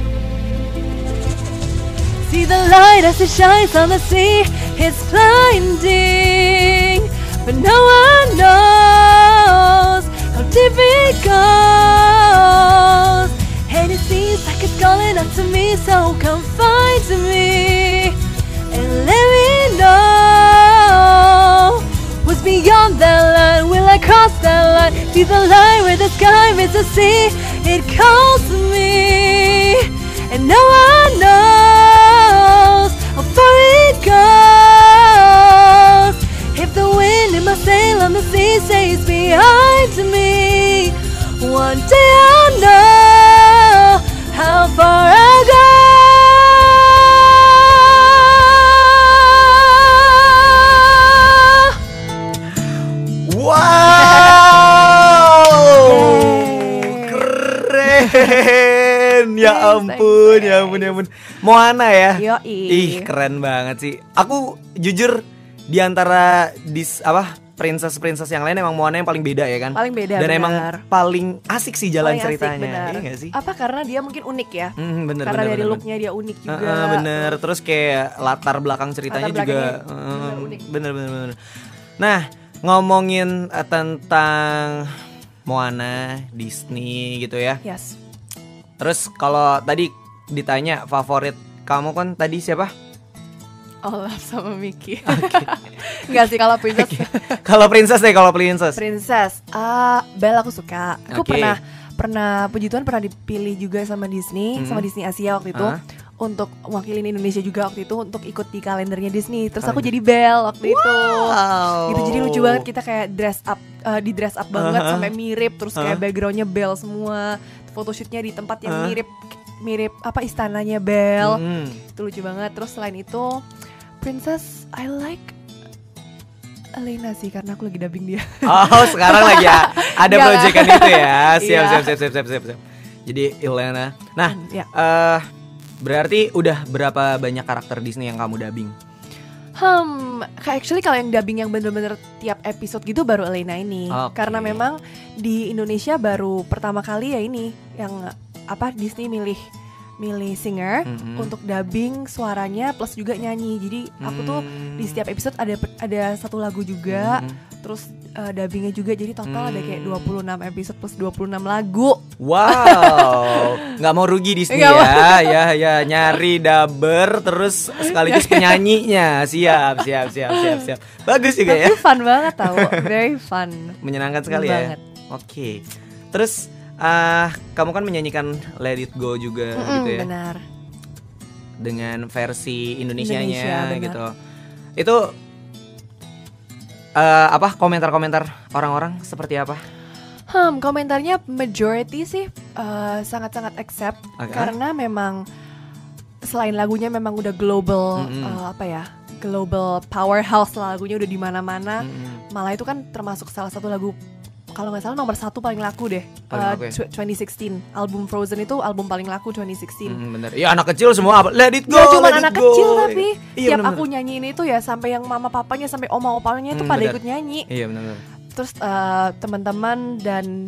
See the light as it shines on the sea, it's blinding. But no one knows how deep it goes. And it seems like it's calling out to me So come find me And let me know What's beyond that line? Will I cross that line? Be the line where the sky meets the sea It calls me And no one knows How far it goes If the wind in my sail on the sea Stays behind me One day I'll know how far I keren. Ya ampun, ya ampun, ya ampun. Moana ya. Yoi. Ih, keren banget sih. Aku jujur di antara dis apa princess princess yang lain emang Moana yang paling beda ya kan. Paling beda, Dan benar. emang paling asik sih jalan Paling asik, ceritanya. benar. Iya gak sih? Apa karena dia mungkin unik ya? Hmm, bener, karena bener, dari bener, looknya dia unik juga. Heeh, bener. Terus kayak latar belakang ceritanya Latar juga bener unik. bener, bener bener Nah ngomongin eh, tentang Moana Disney gitu ya. Yes. Terus kalau tadi ditanya favorit kamu kan tadi siapa? Olaf sama Mickey. [LAUGHS] Enggak sih kalau princess. kalau princess deh kalau princess. princess. Ah, Belle aku suka. Aku Oke. pernah pernah puji Tuhan pernah dipilih juga sama Disney, Hmm. sama Disney Asia waktu itu. Ah. Untuk wakilin Indonesia juga waktu itu untuk ikut di kalendernya Disney. Terus aku jadi Belle waktu itu. Wow. Gitu jadi lucu banget kita kayak dress up eh, di dress up banget Uh-huh. sampai mirip terus kayak Uh-huh. backgroundnya Belle semua. Photoshootnya di tempat yang Uh-huh. mirip mirip apa istananya Belle. Hmm. Itu lucu banget. Terus selain itu Princess I like Elena sih karena aku lagi dubbing dia. Oh sekarang lagi ya [LAUGHS] ada proyekan itu ya. [LAUGHS] Siap, Iya. siap siap siap siap siap siap. Jadi Ilena. Nah ya. eh berarti udah berapa banyak karakter Disney yang kamu dubbing? Hmm, actually kalau yang dubbing yang bener-bener tiap episode gitu baru Elena ini. Oke. Karena memang di Indonesia baru pertama kali ya ini yang apa Disney milih milih singer Mhm. untuk dubbing suaranya plus juga nyanyi. Jadi aku tuh di setiap episode ada ada satu lagu juga, Mhm. terus uh, dubbingnya juga. Jadi total ada kayak Hmm. 26 episode plus 26 lagu. Wow, [LAUGHS] nggak mau rugi Disney Nggak ya, [LAUGHS] ya, ya nyari dubber terus sekaligus penyanyinya, siap, siap, siap, siap, siap. Bagus juga ya, Tapi fun banget tau, [LAUGHS] very fun. menyenangkan sekali Banget. ya. Oke, terus ah kamu kan menyanyikan Let It Go juga Mm-mm, gitu ya, Benar. dengan versi Indonesianya Indonesia, gitu. Itu eh, apa komentar-komentar orang-orang seperti apa? Hmm, komentarnya majority sih eh, sangat-sangat accept Oke. karena memang selain lagunya memang udah global Mm-mm. eh, apa ya global powerhouse lagunya udah di mana-mana Mm-mm. malah itu kan termasuk salah satu lagu kalau nggak salah nomor satu paling laku deh Paling Eh, laku ya? tw- 2016 album Frozen itu album paling laku 2016 Mm, bener. Ya anak kecil semua apa? Let it go. Gak cuma anak go. kecil tapi Iya, tiap bener-bener. aku nyanyiin itu ya sampai yang mama papanya sampai oma opanya itu Hmm, pada bener. ikut nyanyi Iya benar. terus eh, teman-teman dan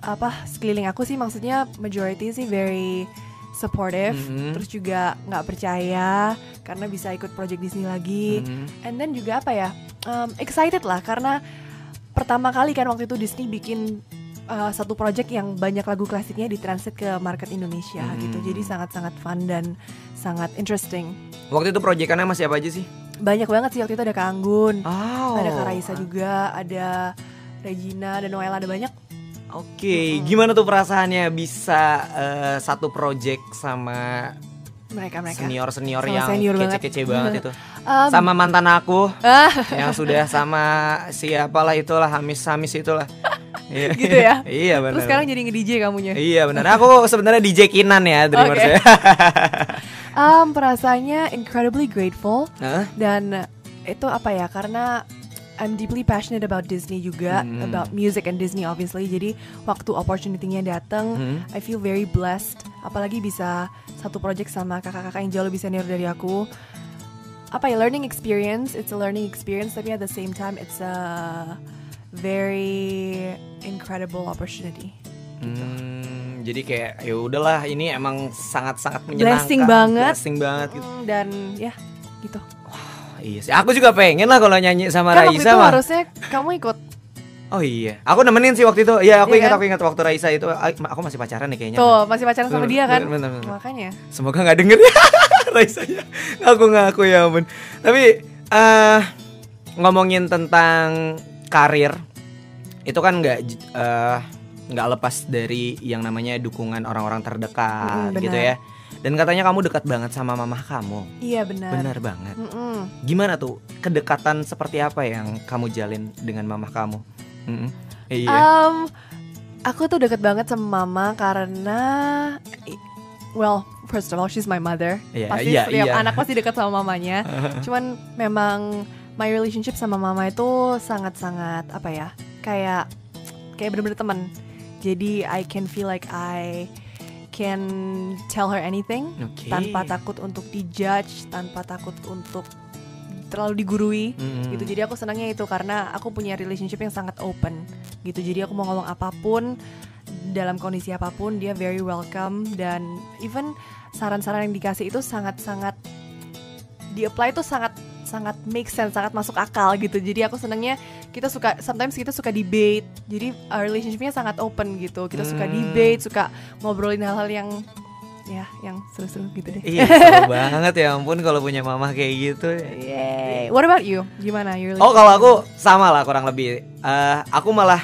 apa sekeliling aku sih maksudnya majority sih very supportive Mhm. terus juga nggak percaya karena bisa ikut project Disney lagi Mhm. and then juga apa ya um, excited lah karena pertama kali kan waktu itu Disney bikin uh, satu project yang banyak lagu klasiknya ditranslate ke market Indonesia Hmm. gitu jadi sangat-sangat fun dan sangat interesting Waktu itu proyekannya masih apa aja sih? banyak banget sih waktu itu ada Kak Anggun Oh. ada Kak Raisa juga ada Regina dan Noella ada banyak Oke, gimana tuh perasaannya bisa eh, satu project sama mereka mereka senior-senior Sama yang senior banget. kece-kece banget itu? [LAUGHS] Um, Sama mantan aku ah, yang sudah sama siapalah itulah Hamis-Hamis itulah. Iya. [LAUGHS] Gitu ya? [LAUGHS] iya benar. terus sekarang jadi nge-DJ kamunya Iya benar. Aku sebenarnya DJ Kinan ya Dreamers Oke. ya. um, perasaannya incredibly grateful Hah? dan itu apa ya karena I'm deeply passionate about Disney juga Hmm. about music and Disney obviously jadi waktu opportunity-nya datang Hmm. I feel very blessed apalagi bisa satu project sama kakak-kakak yang jauh lebih senior dari aku apa ya learning experience it's a learning experience tapi at the same time it's a very incredible opportunity Hmm, jadi kayak ya udahlah ini emang sangat-sangat menyenangkan. Blessing banget. Blessing banget gitu. Mm, dan ya gitu Iya sih. Aku juga pengen lah kalau nyanyi sama kan waktu Raisa itu mah. harusnya kamu ikut Oh iya. Aku nemenin sih waktu itu. Iya, aku Iya ingat kan? aku ingat waktu Raisa itu aku masih pacaran nih kayaknya. tuh masih pacaran sama Bener, dia kan bener, bener, bener. makanya Semoga nggak denger ya [LAUGHS] Raisa ya. Aku ngaku ya ampun. Tapi eh ngomongin tentang karir itu kan nggak eh, nggak lepas dari yang namanya dukungan orang-orang terdekat Mm, benar. gitu ya. Dan katanya kamu dekat banget sama mamah kamu. Iya benar. Benar banget. Mm-mm. Gimana tuh kedekatan seperti apa yang kamu jalin dengan mamah kamu? Mm-mm. Iya. Um, aku tuh deket banget sama mama karena, well, first of all, she's my mother. Iya, pasti iya, setiap iya. anak pasti dekat sama mamanya. [LAUGHS] Cuman memang my relationship sama mama itu sangat-sangat apa ya? Kayak kayak bener-bener teman. Jadi I can feel like I can tell her anything Oke. tanpa takut untuk dijudge, tanpa takut untuk terlalu digurui Mm-mm. gitu jadi aku senangnya itu karena aku punya relationship yang sangat open gitu jadi aku mau ngomong apa pun dalam kondisi apa pun dia very welcome dan even saran-saran yang dikasih itu sangat-sangat di apply itu sangat sangat make sense sangat masuk akal gitu jadi aku senangnya kita suka sometimes kita suka debate jadi uh, relationshipnya sangat open gitu kita suka Hmm. debate suka ngobrolin hal-hal yang ya yang seru-seru gitu deh Iya, seru [LAUGHS] banget ya ampun kalau punya mamah kayak gitu. Yay. What about you? Gimana your Oh kalau aku sama lah kurang lebih. Eh, aku malah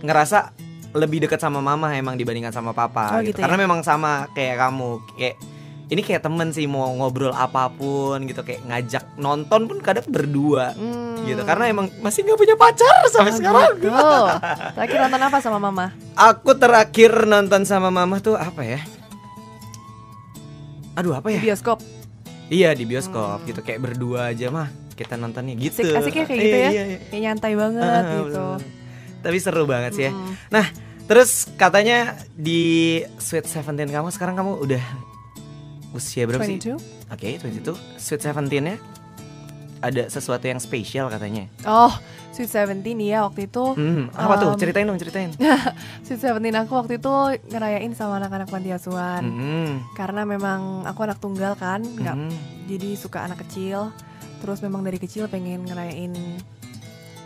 ngerasa lebih dekat sama mama emang dibandingkan sama papa. Oh, gitu. gitu ya? Karena memang sama kayak kamu. Kayak ini kayak temen sih mau ngobrol apa pun gitu kayak ngajak nonton pun kadang berdua Hmm. gitu karena emang masih nggak punya pacar sampai Oh, sekarang gitu. Terakhir nonton apa sama mama? aku terakhir nonton sama mama tuh apa ya aduh apa Di ya bioskop. iya di bioskop gitu kayak berdua aja mah kita nontonnya gitu Asik, asiknya kayak gitu Iya, ya. iya, iya. Kayak nyantai banget Ah, gitu. Tapi seru banget sih ya. Mm. Nah, terus katanya di Sweet Seventeen kamu sekarang kamu udah usia berapa sih? 22? Oke, 22. Sweet Seventeen ya ada sesuatu yang spesial katanya. Oh, Sweet Seventeen ya waktu itu. Hmm, apa tuh? Um, Ceritain dong, ceritain. [LAUGHS] Sweet Seventeen aku waktu itu ngerayain sama anak-anak panti asuhan. Hmm, Karena memang aku anak tunggal kan, nggak hmm. jadi suka anak kecil. Terus memang dari kecil pengen ngerayain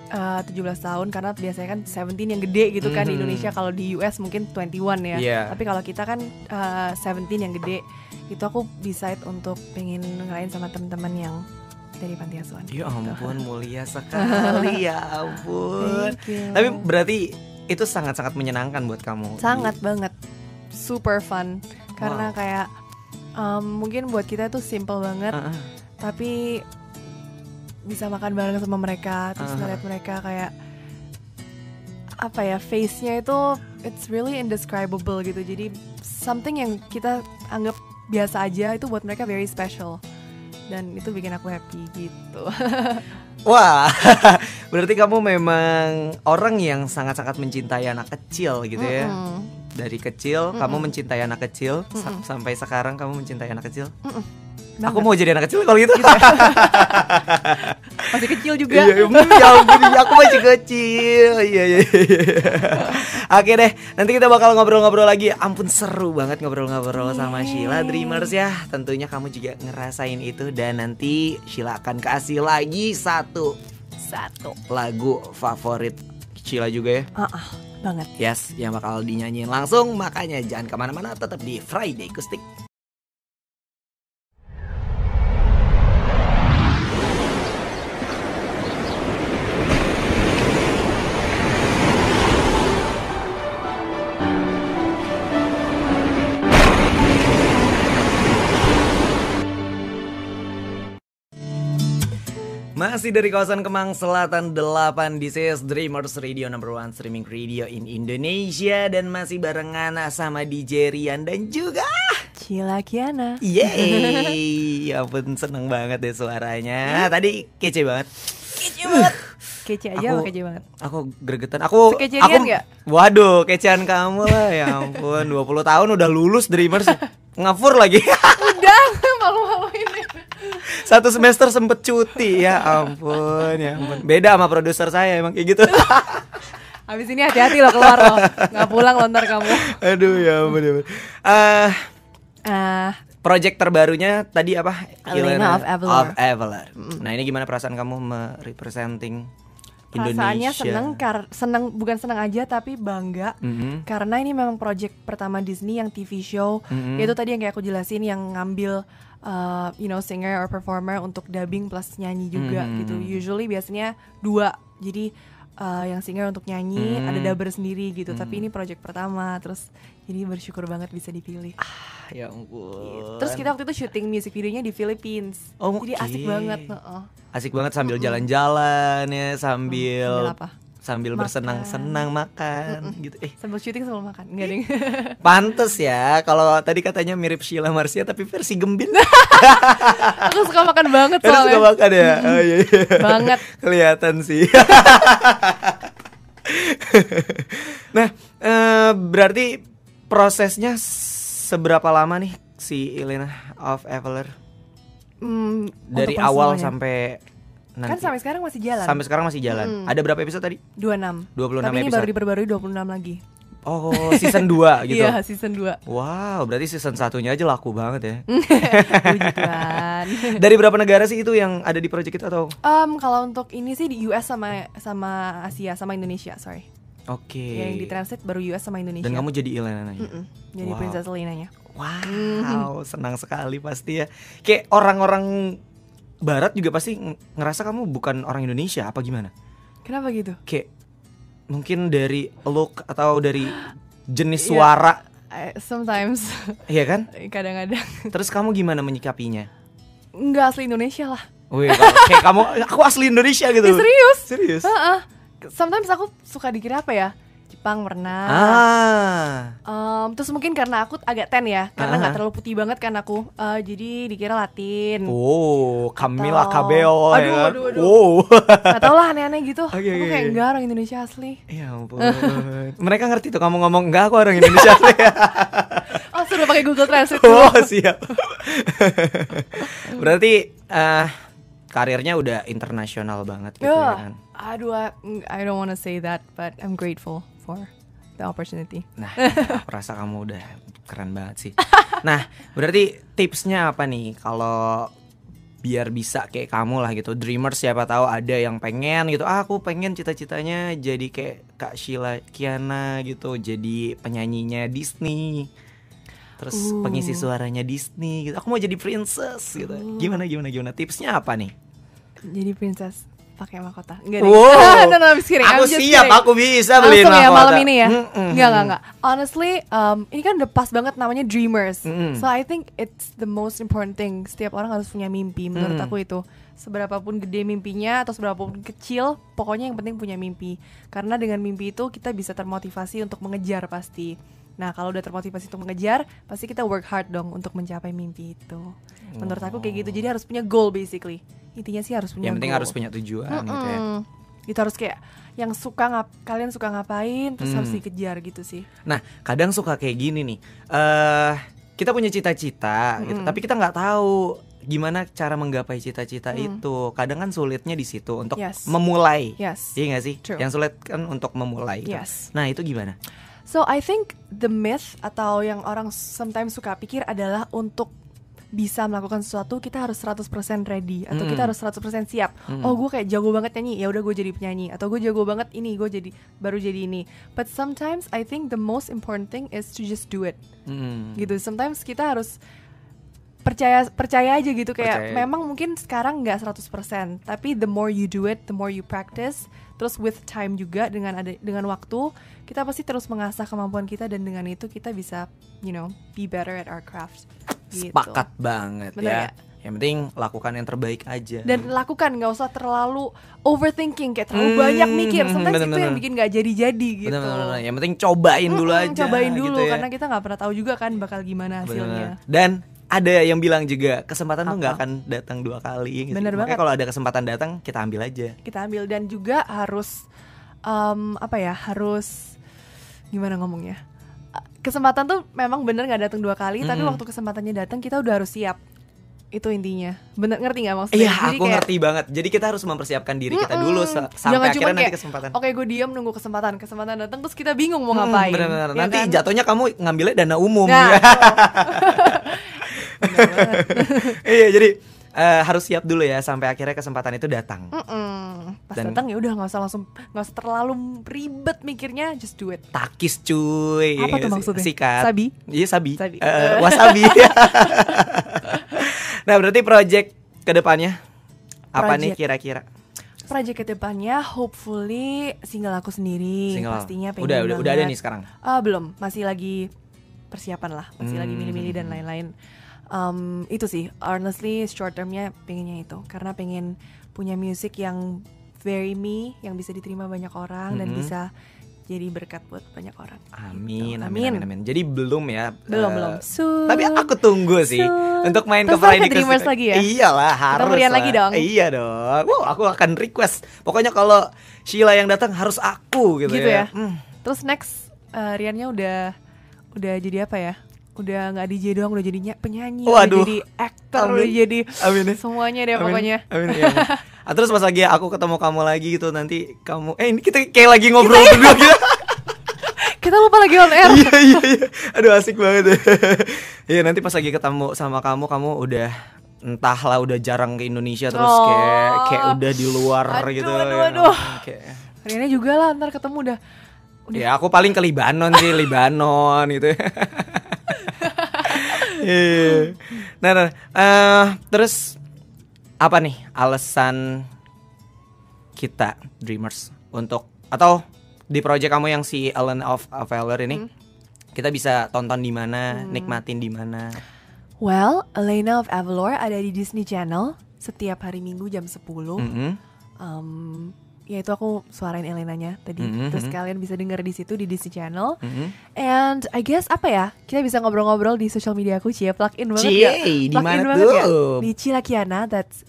uh, 17 tahun karena biasanya kan 17 yang gede gitu kan di Mhm. Indonesia kalau di US mungkin 21 ya. Iya. Tapi kalau kita kan uh, 17 yang gede itu aku decide untuk pengen ngerayain sama teman-teman yang dari panti asuhan. Ya gitu. ampun, mulia [LAUGHS] sekali ya ampun. Tapi berarti itu sangat-sangat menyenangkan buat kamu. sangat banget super fun Wow. karena kayak um, mungkin buat kita itu simple banget Ah, ah. tapi bisa makan bareng sama mereka terus Aha. ngeliat mereka kayak apa ya face-nya itu it's really indescribable gitu jadi something yang kita anggap biasa aja itu buat mereka very special dan itu bikin aku happy gitu [LAUGHS] Wah, [LAUGHS] berarti kamu memang orang yang sangat-sangat mencintai anak kecil gitu ya. Mm-mm. Dari kecil kamu mencintai anak kecil sa- Mm-mm. sampai sekarang kamu mencintai anak kecil. Banget. Aku mau jadi anak kecil kalau gitu. [LAUGHS] masih kecil juga Iya, mm, ya ampun, iya, aku masih kecil. Iya, iya. iya. [LAUGHS] Oke deh, nanti kita bakal ngobrol-ngobrol lagi. Ampun seru banget ngobrol-ngobrol sama Sheila Dreamers ya. Tentunya kamu juga ngerasain itu dan nanti Sheila akan kasih lagi satu satu lagu favorit Sheila juga ya. ah ah, banget Yes, yang bakal dinyanyiin langsung. Makanya jangan ke mana-mana, tetap di Friday Kustik. Masih dari kawasan Kemang Selatan 8 This is Dreamers Radio number one streaming radio in Indonesia. Dan masih barengan sama DJ Rian dan juga Cila Kiana. Yeay. Ya [LAUGHS] ampun seneng banget deh suaranya. Tadi kece banget. Kece banget. [SIGHS] Kece aja Aku- kece banget. Aku gregetan. Aku Sekece aku nggak? Waduh kecean kamu lah. Ya [LAUGHS] ampun 20 tahun udah lulus Dreamers. [LAUGHS] Ngafur lagi. Udah malu-maluin Satu semester sempet cuti Ya ampun ya ampun Beda sama produser saya emang kayak gitu [LAUGHS] Habis ini hati-hati loh keluar loh Nggak pulang lontar kamu Aduh ya ampun ya ampun. Eh, Ah, project terbarunya tadi apa? Elena of Avalor. Avalor. Nah ini gimana perasaan kamu me-representing Perasaannya Indonesia? seneng, kar seneng Bukan seneng aja tapi bangga Mhm. Karena ini memang project pertama Disney yang TV show Mhm. Yaitu tadi yang kayak aku jelasin Yang ngambil uh, You know singer or performer Untuk dubbing plus nyanyi juga Mhm. gitu Usually biasanya dua Jadi uh, yang singer untuk nyanyi, Hmm. ada dubber sendiri gitu. Tapi ini project pertama, terus jadi bersyukur banget bisa dipilih. ya ampun. Terus kita waktu itu syuting music videonya di Philippines. Oh, Jadi oke. asik banget. heeh. asik banget sambil jalan-jalan ya, sambil Sambil apa? Sambil bersenang-senang makan gitu. Eh, Sambil syuting sambil makan. Enggak ding. [LAUGHS] pantes ya kalau tadi katanya mirip Sheila Marcia tapi versi gembin. [LAUGHS] Aku suka makan banget soalnya. suka makan ya. Oh, iya, iya. Banget. [LAUGHS] Kelihatan sih. nah, eh, berarti prosesnya seberapa lama nih si Elena of Eveler Hmm, dari awal semuanya. sampai nanti Kan sampai sekarang masih jalan. sampai sekarang masih jalan. Mm-mm. Ada berapa episode tadi? 26. 26 Tapi ini episode. baru diperbarui 26 lagi. Oh, season 2 [LAUGHS] gitu. Iya, season 2. Wow, berarti season satunya aja laku banget ya. [LAUGHS] Puji Tuhan. [LAUGHS] Dari berapa negara sih itu yang ada di project itu atau? Um, kalau untuk ini sih di US sama sama Asia sama Indonesia, sorry. Oke. Yang di translate baru US sama Indonesia. Dan kamu jadi Elena ya? Mm-mm. Jadi Wow. Princess Elena-nya. Wow, senang sekali pasti ya. Kayak orang-orang barat juga pasti ng- ngerasa kamu bukan orang Indonesia apa gimana? Kenapa gitu? Kayak mungkin dari look atau dari [GASPS] jenis Iya. suara, I- sometimes [LAUGHS] iya kan? [LAUGHS] kadang-kadang Terus kamu gimana menyikapinya? nggak asli Indonesia lah. Wih, [LAUGHS] kayak kamu, aku asli Indonesia gitu. Eh, serius? Serius? Heeh. Sometimes aku suka dikira apa ya? Jepang pernah. Ah, Um, terus mungkin karena aku agak ten ya, karena nggak Ah. terlalu putih banget kan aku, Eh, jadi dikira Latin. oh, Camila Atau- Cabello ya Aduh, kan? aduh, aduh. Wow. Gak tau lah aneh-aneh gitu. [LAUGHS] Oke, aku oke, kayak enggak orang Indonesia asli. Ya ampun. [LAUGHS] Mereka ngerti tuh kamu ngomong enggak aku orang Indonesia. [LAUGHS] Oh sudah pakai Google Translate oh, dulu. siap. Berarti eh karirnya udah internasional banget gitu ya kan. Ya, aduh, I, I don't wanna say that, but I'm grateful for the opportunity. Nah, [LAUGHS] aku rasa kamu udah keren banget sih. Nah, berarti tipsnya apa nih? Kalau biar bisa kayak kamu lah gitu. Dreamers siapa tahu ada yang pengen gitu. Ah, aku pengen cita-citanya jadi kayak Kak Sheila Kiana gitu jadi penyanyinya Disney. Terus Uh. pengisi suaranya Disney gitu. Aku mau jadi princess gitu. Gimana gimana gimana? Tipsnya apa nih? Jadi princess pakai mahkota. Enggak deh. Wow. no, no, I'm just kidding. aku I'm siap kidding. aku bisa beliin Langsung ya mahkota. malam ini ya? Mm-mm. Enggak, enggak, enggak. Honestly, um, ini kan udah pas banget namanya dreamers. Mm-mm. So I think it's the most important thing. Setiap orang harus punya mimpi. Menurut Mm. aku itu. Seberapapun gede mimpinya atau seberapapun kecil, pokoknya yang penting punya mimpi. Karena dengan mimpi itu kita bisa termotivasi untuk mengejar pasti. Nah, kalau udah termotivasi untuk mengejar, pasti kita work hard dong untuk mencapai mimpi itu. Menurut aku kayak gitu. Jadi harus punya goal basically. Intinya sih harus punya yang penting goal. harus punya tujuan gitu ya. Itu harus kayak yang suka ngap kalian suka ngapain terus Hmm. harus dikejar gitu sih. Nah, kadang suka kayak gini nih. Eh, kita punya cita-cita, gitu, Mm. tapi kita nggak tahu gimana cara menggapai cita-cita Mm. itu. Kadang kan sulitnya di situ untuk Yes. memulai. Yes. Iya nggak sih? True. Yang sulit kan untuk memulai. gitu. Yes. Nah, itu gimana? So I think the myth atau yang orang sometimes suka pikir adalah untuk bisa melakukan sesuatu kita harus 100% ready atau kita Mm. harus 100% siap. Mm. Oh, gue kayak jago banget nyanyi, ya udah gue jadi penyanyi atau gue jago banget ini, gue jadi baru jadi ini. But sometimes I think the most important thing is to just do it. Mm. gitu sometimes kita harus percaya percaya aja gitu kayak Percaya. memang mungkin sekarang nggak 100% tapi the more you do it the more you practice terus with time juga dengan ada dengan waktu kita pasti terus mengasah kemampuan kita dan dengan itu kita bisa you know be better at our craft gitu. Sepakat banget Bener ya. ya? Yang penting lakukan yang terbaik aja. dan lakukan nggak usah terlalu overthinking kayak terlalu Hmm, banyak mikir sometimes itu bener-bener. yang bikin nggak jadi-jadi gitu Bener-bener. Yang penting cobain dulu Mm-mm, aja. cobain dulu gitu ya. karena kita nggak pernah tahu juga kan bakal gimana hasilnya Bener. Dan ada yang bilang juga kesempatan tuh nggak akan datang dua kali. gitu. Bener Makanya banget. kalau ada kesempatan datang kita ambil aja. kita ambil dan juga harus em, apa ya harus gimana ngomongnya kesempatan tuh memang bener nggak datang dua kali tapi Mm-mm. waktu kesempatannya datang kita udah harus siap itu intinya bener ngerti nggak maksudnya Iya, aku kayak, ngerti banget. Jadi kita harus mempersiapkan diri kita Mm-mm. dulu sa- Jangan sampai cuman akhirnya nanti kayak, kesempatan. oke gue diam nunggu kesempatan kesempatan datang terus kita bingung mau Hmm, ngapain Bener-bener. ya Nanti kan? jatuhnya kamu ngambilnya dana umum. Nah, [LAUGHS] ya. [LAUGHS] Iya, jadi eh, harus siap dulu ya sampai akhirnya kesempatan itu datang. Mm-mm. pas Dan- datang ya udah nggak usah langsung nggak usah terlalu ribet mikirnya just do it Takis cuy. Apa tuh maksudnya? Sikat. Sabi? Iya sabi. Sabi. Eh, wasabi. [LAUGHS] nah berarti project ke depannya apa nih kira-kira? Project ke depannya hopefully single aku sendiri Single. pastinya pengen Udah, udah, udah ada nih sekarang. Ah, belum, masih lagi persiapan lah, masih lagi Hmm. milih-milih dan lain-lain. Um, itu sih, honestly short termnya pengennya itu, karena pengen punya musik yang very me, yang bisa diterima banyak orang dan Mhm. bisa jadi berkat buat banyak orang. Amin, Gitu. amin, amin, amin. Jadi belum ya. Belum, eh, belum. Soon. Tapi aku tunggu sih Soon. untuk main Terus ke Friday ke Dreamers lagi ya? Iyalah, harus. Lah. lagi dong. Iya dong. Wow, aku akan request. Pokoknya kalau Sheila yang datang harus aku gitu, Gitu ya. Hmm. Terus next uh, Riannya udah udah jadi apa ya? Udah nggak DJ doang, udah jadi ny- penyanyi, Waduh. udah jadi aktor, udah jadi Amin ya. semuanya deh Amin, pokoknya. Amin, amin. [LAUGHS] Ah, terus pas lagi aku ketemu kamu lagi gitu nanti kamu eh ini kita kayak lagi ngobrol berdua gitu. [LAUGHS] Kita lupa lagi on air. Iya iya iya. Aduh asik banget. [LAUGHS] Iya nanti pas lagi ketemu sama kamu kamu udah entahlah udah jarang ke Indonesia terus Oh. kayak kayak udah di luar Aduh, gitu. aduh, ya. aduh. Kayak Riannya juga lah ntar ketemu udah Ya aku paling ke Libanon sih, Libanon gitu. Iya. Nah, nah, eh, terus apa nih alasan kita Dreamers untuk atau di project kamu yang si Ellen of Valor ini kita bisa tonton di mana, nikmatin di mana. Well, Elena of Avalor ada di Disney Channel setiap hari Minggu jam 10. Mhm. Um, ya itu aku suarain Elenanya tadi. Mhm, Terus mhm. kalian bisa denger di situ di Disney Channel. Mhm. And I guess apa ya? Kita bisa ngobrol-ngobrol di sosial media aku, Cie, plug in banget Cie, ya. di Plug in ya? tuh? Di Cilakiana, that's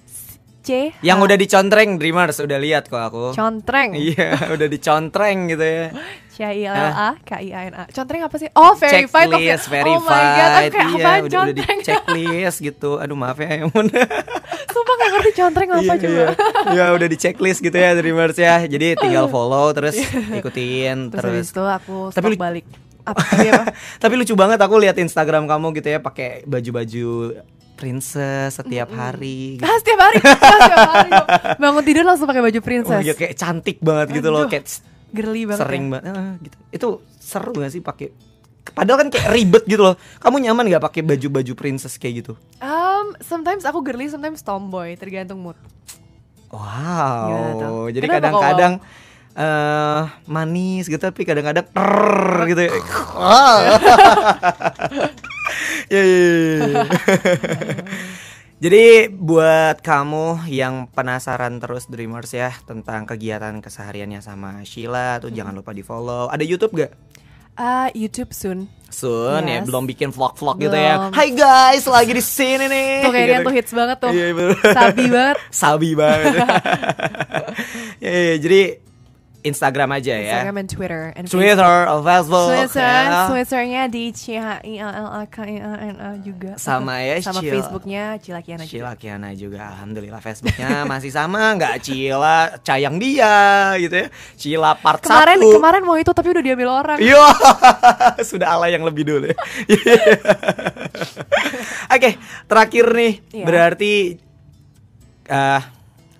C. Yang udah dicontreng Dreamers udah lihat kok aku. Contreng. Iya, udah dicontreng gitu ya. [LAUGHS] C I L L A K I A N A. Contreng apa sih? Oh, verified. checklist, Oh my god, aku verified, kayak iya, apaan udah, udah di checklist gitu. Aduh maaf ya, ya ampun. [LAUGHS] Sumpah gak ngerti contreng apa Iya, coba. iya. Ya udah di checklist gitu ya Dreamers ya. Jadi tinggal follow terus ikutin Terus, terus. itu aku Tapi balik. Apa, tapi apa? [LAUGHS] Tapi lucu banget aku lihat Instagram kamu gitu ya pakai baju-baju princess setiap hari. [LAUGHS] Gitu. Ah, setiap hari, ah, setiap hari. Bangun tidur langsung pakai baju Oh, princess. iya, kayak cantik banget gitu loh, Aduh, kayak Girly banget. sering ya. banget ah, gitu. Itu seru gak sih pakai Padahal kan kayak ribet gitu loh. Kamu nyaman gak pakai baju-baju princess kayak gitu? Um, sometimes aku girly, sometimes tomboy, tergantung mood. Wow. Jadi Kenapa kadang-kadang eh manis gitu tapi kadang-kadang gitu ya. Ya, ya, ya, ya. Jadi buat kamu yang penasaran terus Dreamers ya tentang kegiatan kesehariannya sama Sheila tuh jangan lupa di follow. Ada YouTube gak? Ah, YouTube soon. Sun ya Yes. belum bikin vlog-vlog gitu ya. Hai guys, lagi di sini nih. Tuh kayaknya Gitu. tuh hits banget tuh. Iya. Sabi banget. [LAUGHS] Sabi banget. ya, ya, ya, jadi Instagram aja ya. Instagram and Twitter. And Twitter, atau Facebook, Twitter, ya. Twitternya di C H I A L A K I A N A juga. Sama ya, [LAUGHS] Sama Cil. Facebooknya Cilakiana juga. Cila Kiana juga Alhamdulillah Facebooknya [LAUGHS] masih sama nggak Cila Cayang dia gitu ya Cila part Kemarin satu kemarin mau itu tapi udah diambil orang. Iya, [LAUGHS] sudah ala yang lebih dulu. ya. Oke, terakhir nih, Iya. berarti eh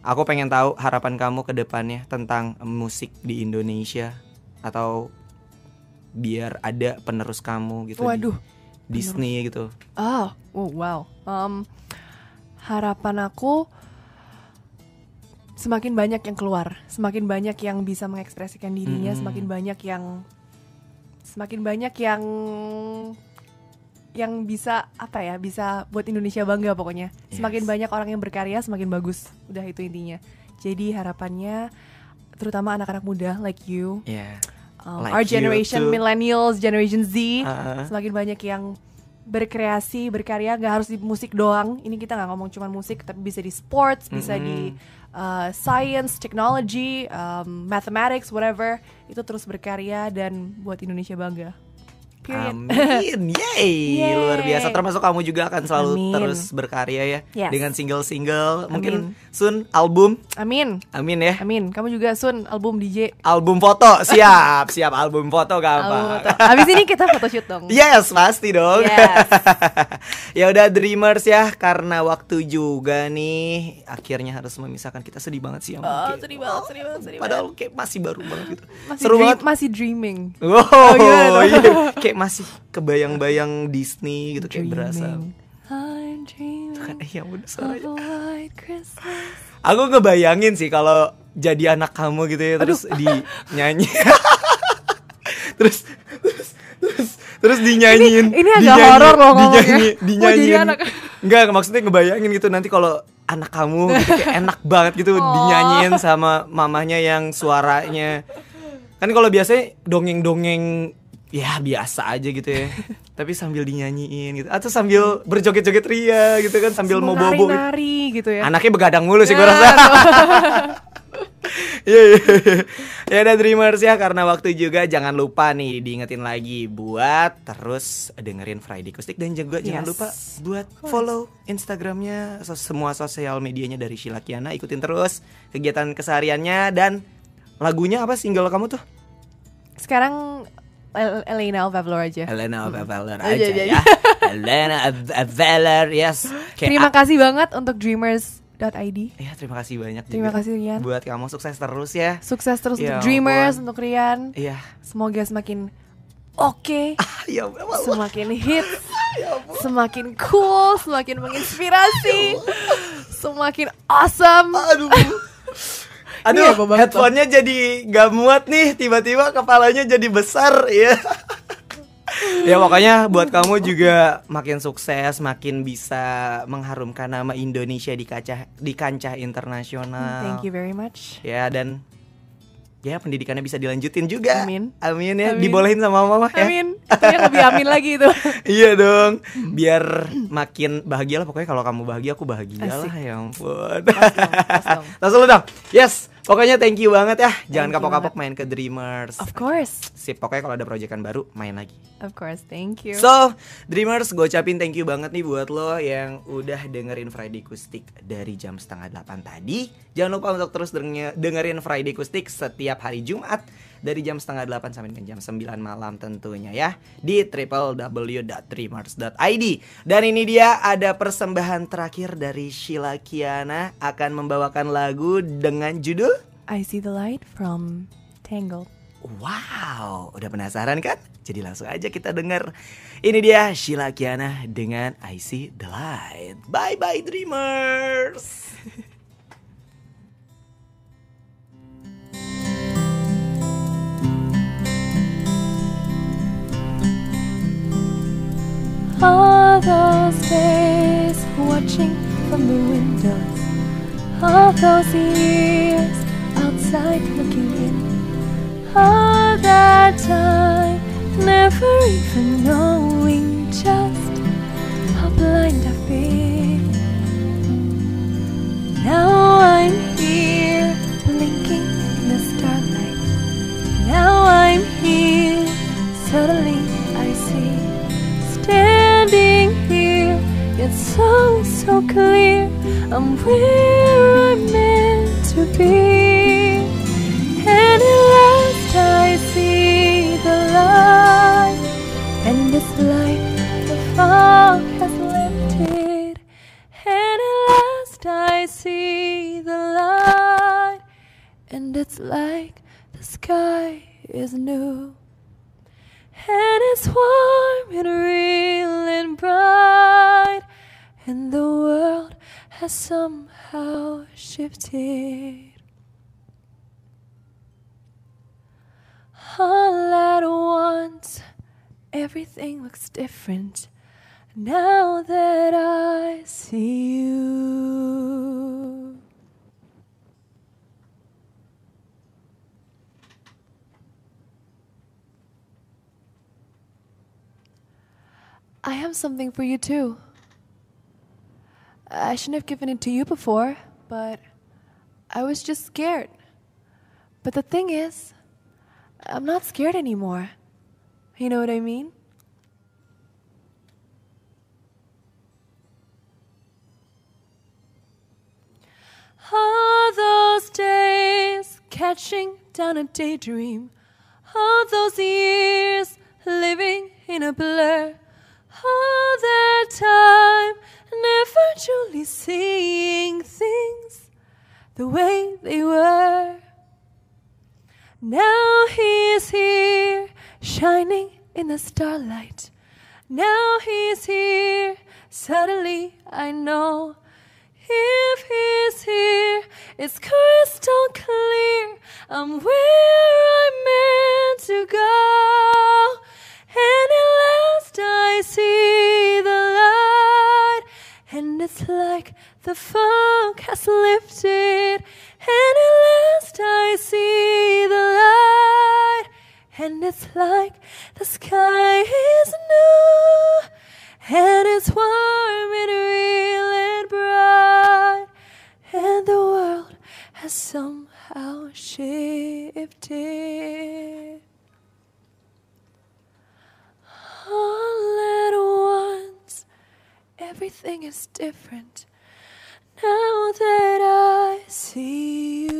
aku pengen tahu harapan kamu ke depannya tentang musik di Indonesia atau biar ada penerus kamu gitu. di Waduh. Disney gitu. Oh, oh wow. Um, harapan aku semakin banyak yang keluar, semakin banyak yang bisa mengekspresikan dirinya, Mm-mm. semakin banyak yang semakin banyak yang yang bisa apa ya, bisa buat Indonesia bangga pokoknya. Semakin Yes. banyak orang yang berkarya, semakin bagus. Udah itu intinya. Jadi harapannya terutama anak-anak muda like you Ya. um, Like our generation millennials, generation Z, Uh-uh. semakin banyak yang berkreasi, berkarya, gak harus di musik doang. Ini kita nggak ngomong cuma musik, tapi bisa di sports, bisa di uh, science, technology, um, mathematics, whatever. Itu terus berkarya dan buat Indonesia bangga. Period. Amin, yay, [LAUGHS] Yay. luar biasa. Termasuk kamu juga akan selalu Amin. terus berkarya ya Yes. dengan single-single. Mungkin Amin. soon album, Amin, amin ya. amin. Kamu juga Sun album DJ. Album foto, siap, siap album foto gampang. Foto. Abis ini kita photoshoot dong. Yes, pasti dong. Yes. [LAUGHS] ya udah Dreamers ya, karena waktu juga nih, akhirnya harus memisahkan kita sedih banget sih yang Oh, kayak- sedih banget, sedih banget, sedih Padahal kayak masih baru banget gitu. Masih Seru dream- banget. Masih dreaming. Wow, gimana tuh? iya. Kayak masih kebayang-bayang Disney gitu kayak berasa. Kan, iya udah suaranya. Aku ngebayangin sih kalau jadi anak kamu gitu ya terus dinyanyi [LAUGHS] terus terus terus terus dinyanyiin Ini- ini agak dinyanyi- horor loh ngomongnya. dinyanyi Mau dinyanyiin jadi anak. enggak maksudnya ngebayangin gitu nanti kalau anak kamu [LAUGHS] gitu, kayak enak banget gitu Oh. dinyanyiin sama mamanya yang suaranya kan kalau biasanya dongeng-dongeng ya biasa aja gitu ya [LAUGHS] tapi sambil dinyanyiin gitu atau sambil berjoget-joget ria gitu kan sambil mau bobo gitu. nari gitu ya. Anaknya begadang mulu sih gue rasa. [LAUGHS] Iya iya. iya. Ya udah Dreamers ya karena waktu juga jangan lupa nih diingetin lagi buat terus dengerin Friday Kustik dan juga jangan Yes. lupa buat follow Instagramnya semua sosial medianya dari Sheila Kiana ikutin terus kegiatan kesehariannya dan lagunya apa single kamu tuh? Sekarang Elena Alvavlor aja. Elena Aveller Oh, aja iya, ya. [LAUGHS] Elena Aveller yes. Kayak Terima kasih banget untuk dreamers.id. Ya terima kasih banyak Terima juga kasih, Rian. Buat kamu sukses terus ya Sukses terus Ya untuk dreamers, untuk Rian. Iya Semoga semakin oke, [LAUGHS] Ya Allah. semakin hits, [LAUGHS] semakin cool, semakin menginspirasi, semakin awesome. Aduh Aduh banget headphone-nya jadi gak muat nih Tiba-tiba kepalanya jadi besar ya [LAUGHS] Ya pokoknya buat kamu juga makin sukses, makin bisa mengharumkan nama Indonesia di kancah di kancah internasional. Thank you very much. Ya dan ya pendidikannya bisa dilanjutin juga. Amin. Amin ya, Amin. dibolehin sama mama ya. Amin. Itu yang lebih amin lagi itu. [LAUGHS] iya dong, biar makin bahagia lah pokoknya kalau kamu bahagia aku bahagia lah Asik. ya ampun. Pas dong. Tas dulu [LAUGHS] dong. Yes, pokoknya thank you banget ya. Jangan kapok-kapok main ke Dreamers. Of course. Sip, pokoknya kalau ada proyekan baru main lagi. Of course. Thank you. So, Dreamers, gue ucapin thank you banget nih buat lo yang udah dengerin Friday Kustik dari jam setengah delapan tadi. Jangan lupa untuk terus denge- dengerin Friday Kustik setiap hari Jumat dari jam setengah delapan sampai dengan jam 9 malam tentunya ya di www.dreamers.id dan ini dia ada persembahan terakhir dari Sheila Kiana akan membawakan lagu dengan judul I see the light from Tangled. Wow, udah penasaran kan? Jadi langsung aja kita denger. Ini dia Sheila Kiana dengan I See The Light. Bye bye Dreamers. All those days watching from the windows, all those years looking in, all that time never even knowing just how blind I've been. Now I'm here blinking in the starlight. Now I'm here, suddenly I see standing here. It's so, so clear. I'm where I'm meant to be. And at last I see the light. And it's like the fog has lifted. And at last I see the light. And it's like the sky is new. And it's warm and real and bright. And the world has somehow shifted. All at once, everything looks different now that I see you. I have something for you too. I shouldn't have given it to you before, but I was just scared. But the thing is, I'm not scared anymore. You know what I mean? All those days catching down a daydream. All those years living in a blur. All that time never truly seeing things the way they were. Now he's here, shining in the starlight. Now he's here, suddenly I know If he's here, it's crystal clear. I'm where I'm meant to go. And at last I see the light. And it's like the fog has lifted. And at last I see the light. And it's like the sky is new. And it's warm and real and bright. And the world has somehow shifted all at once. Everything is different now that I see you.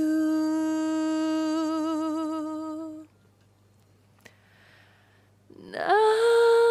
Now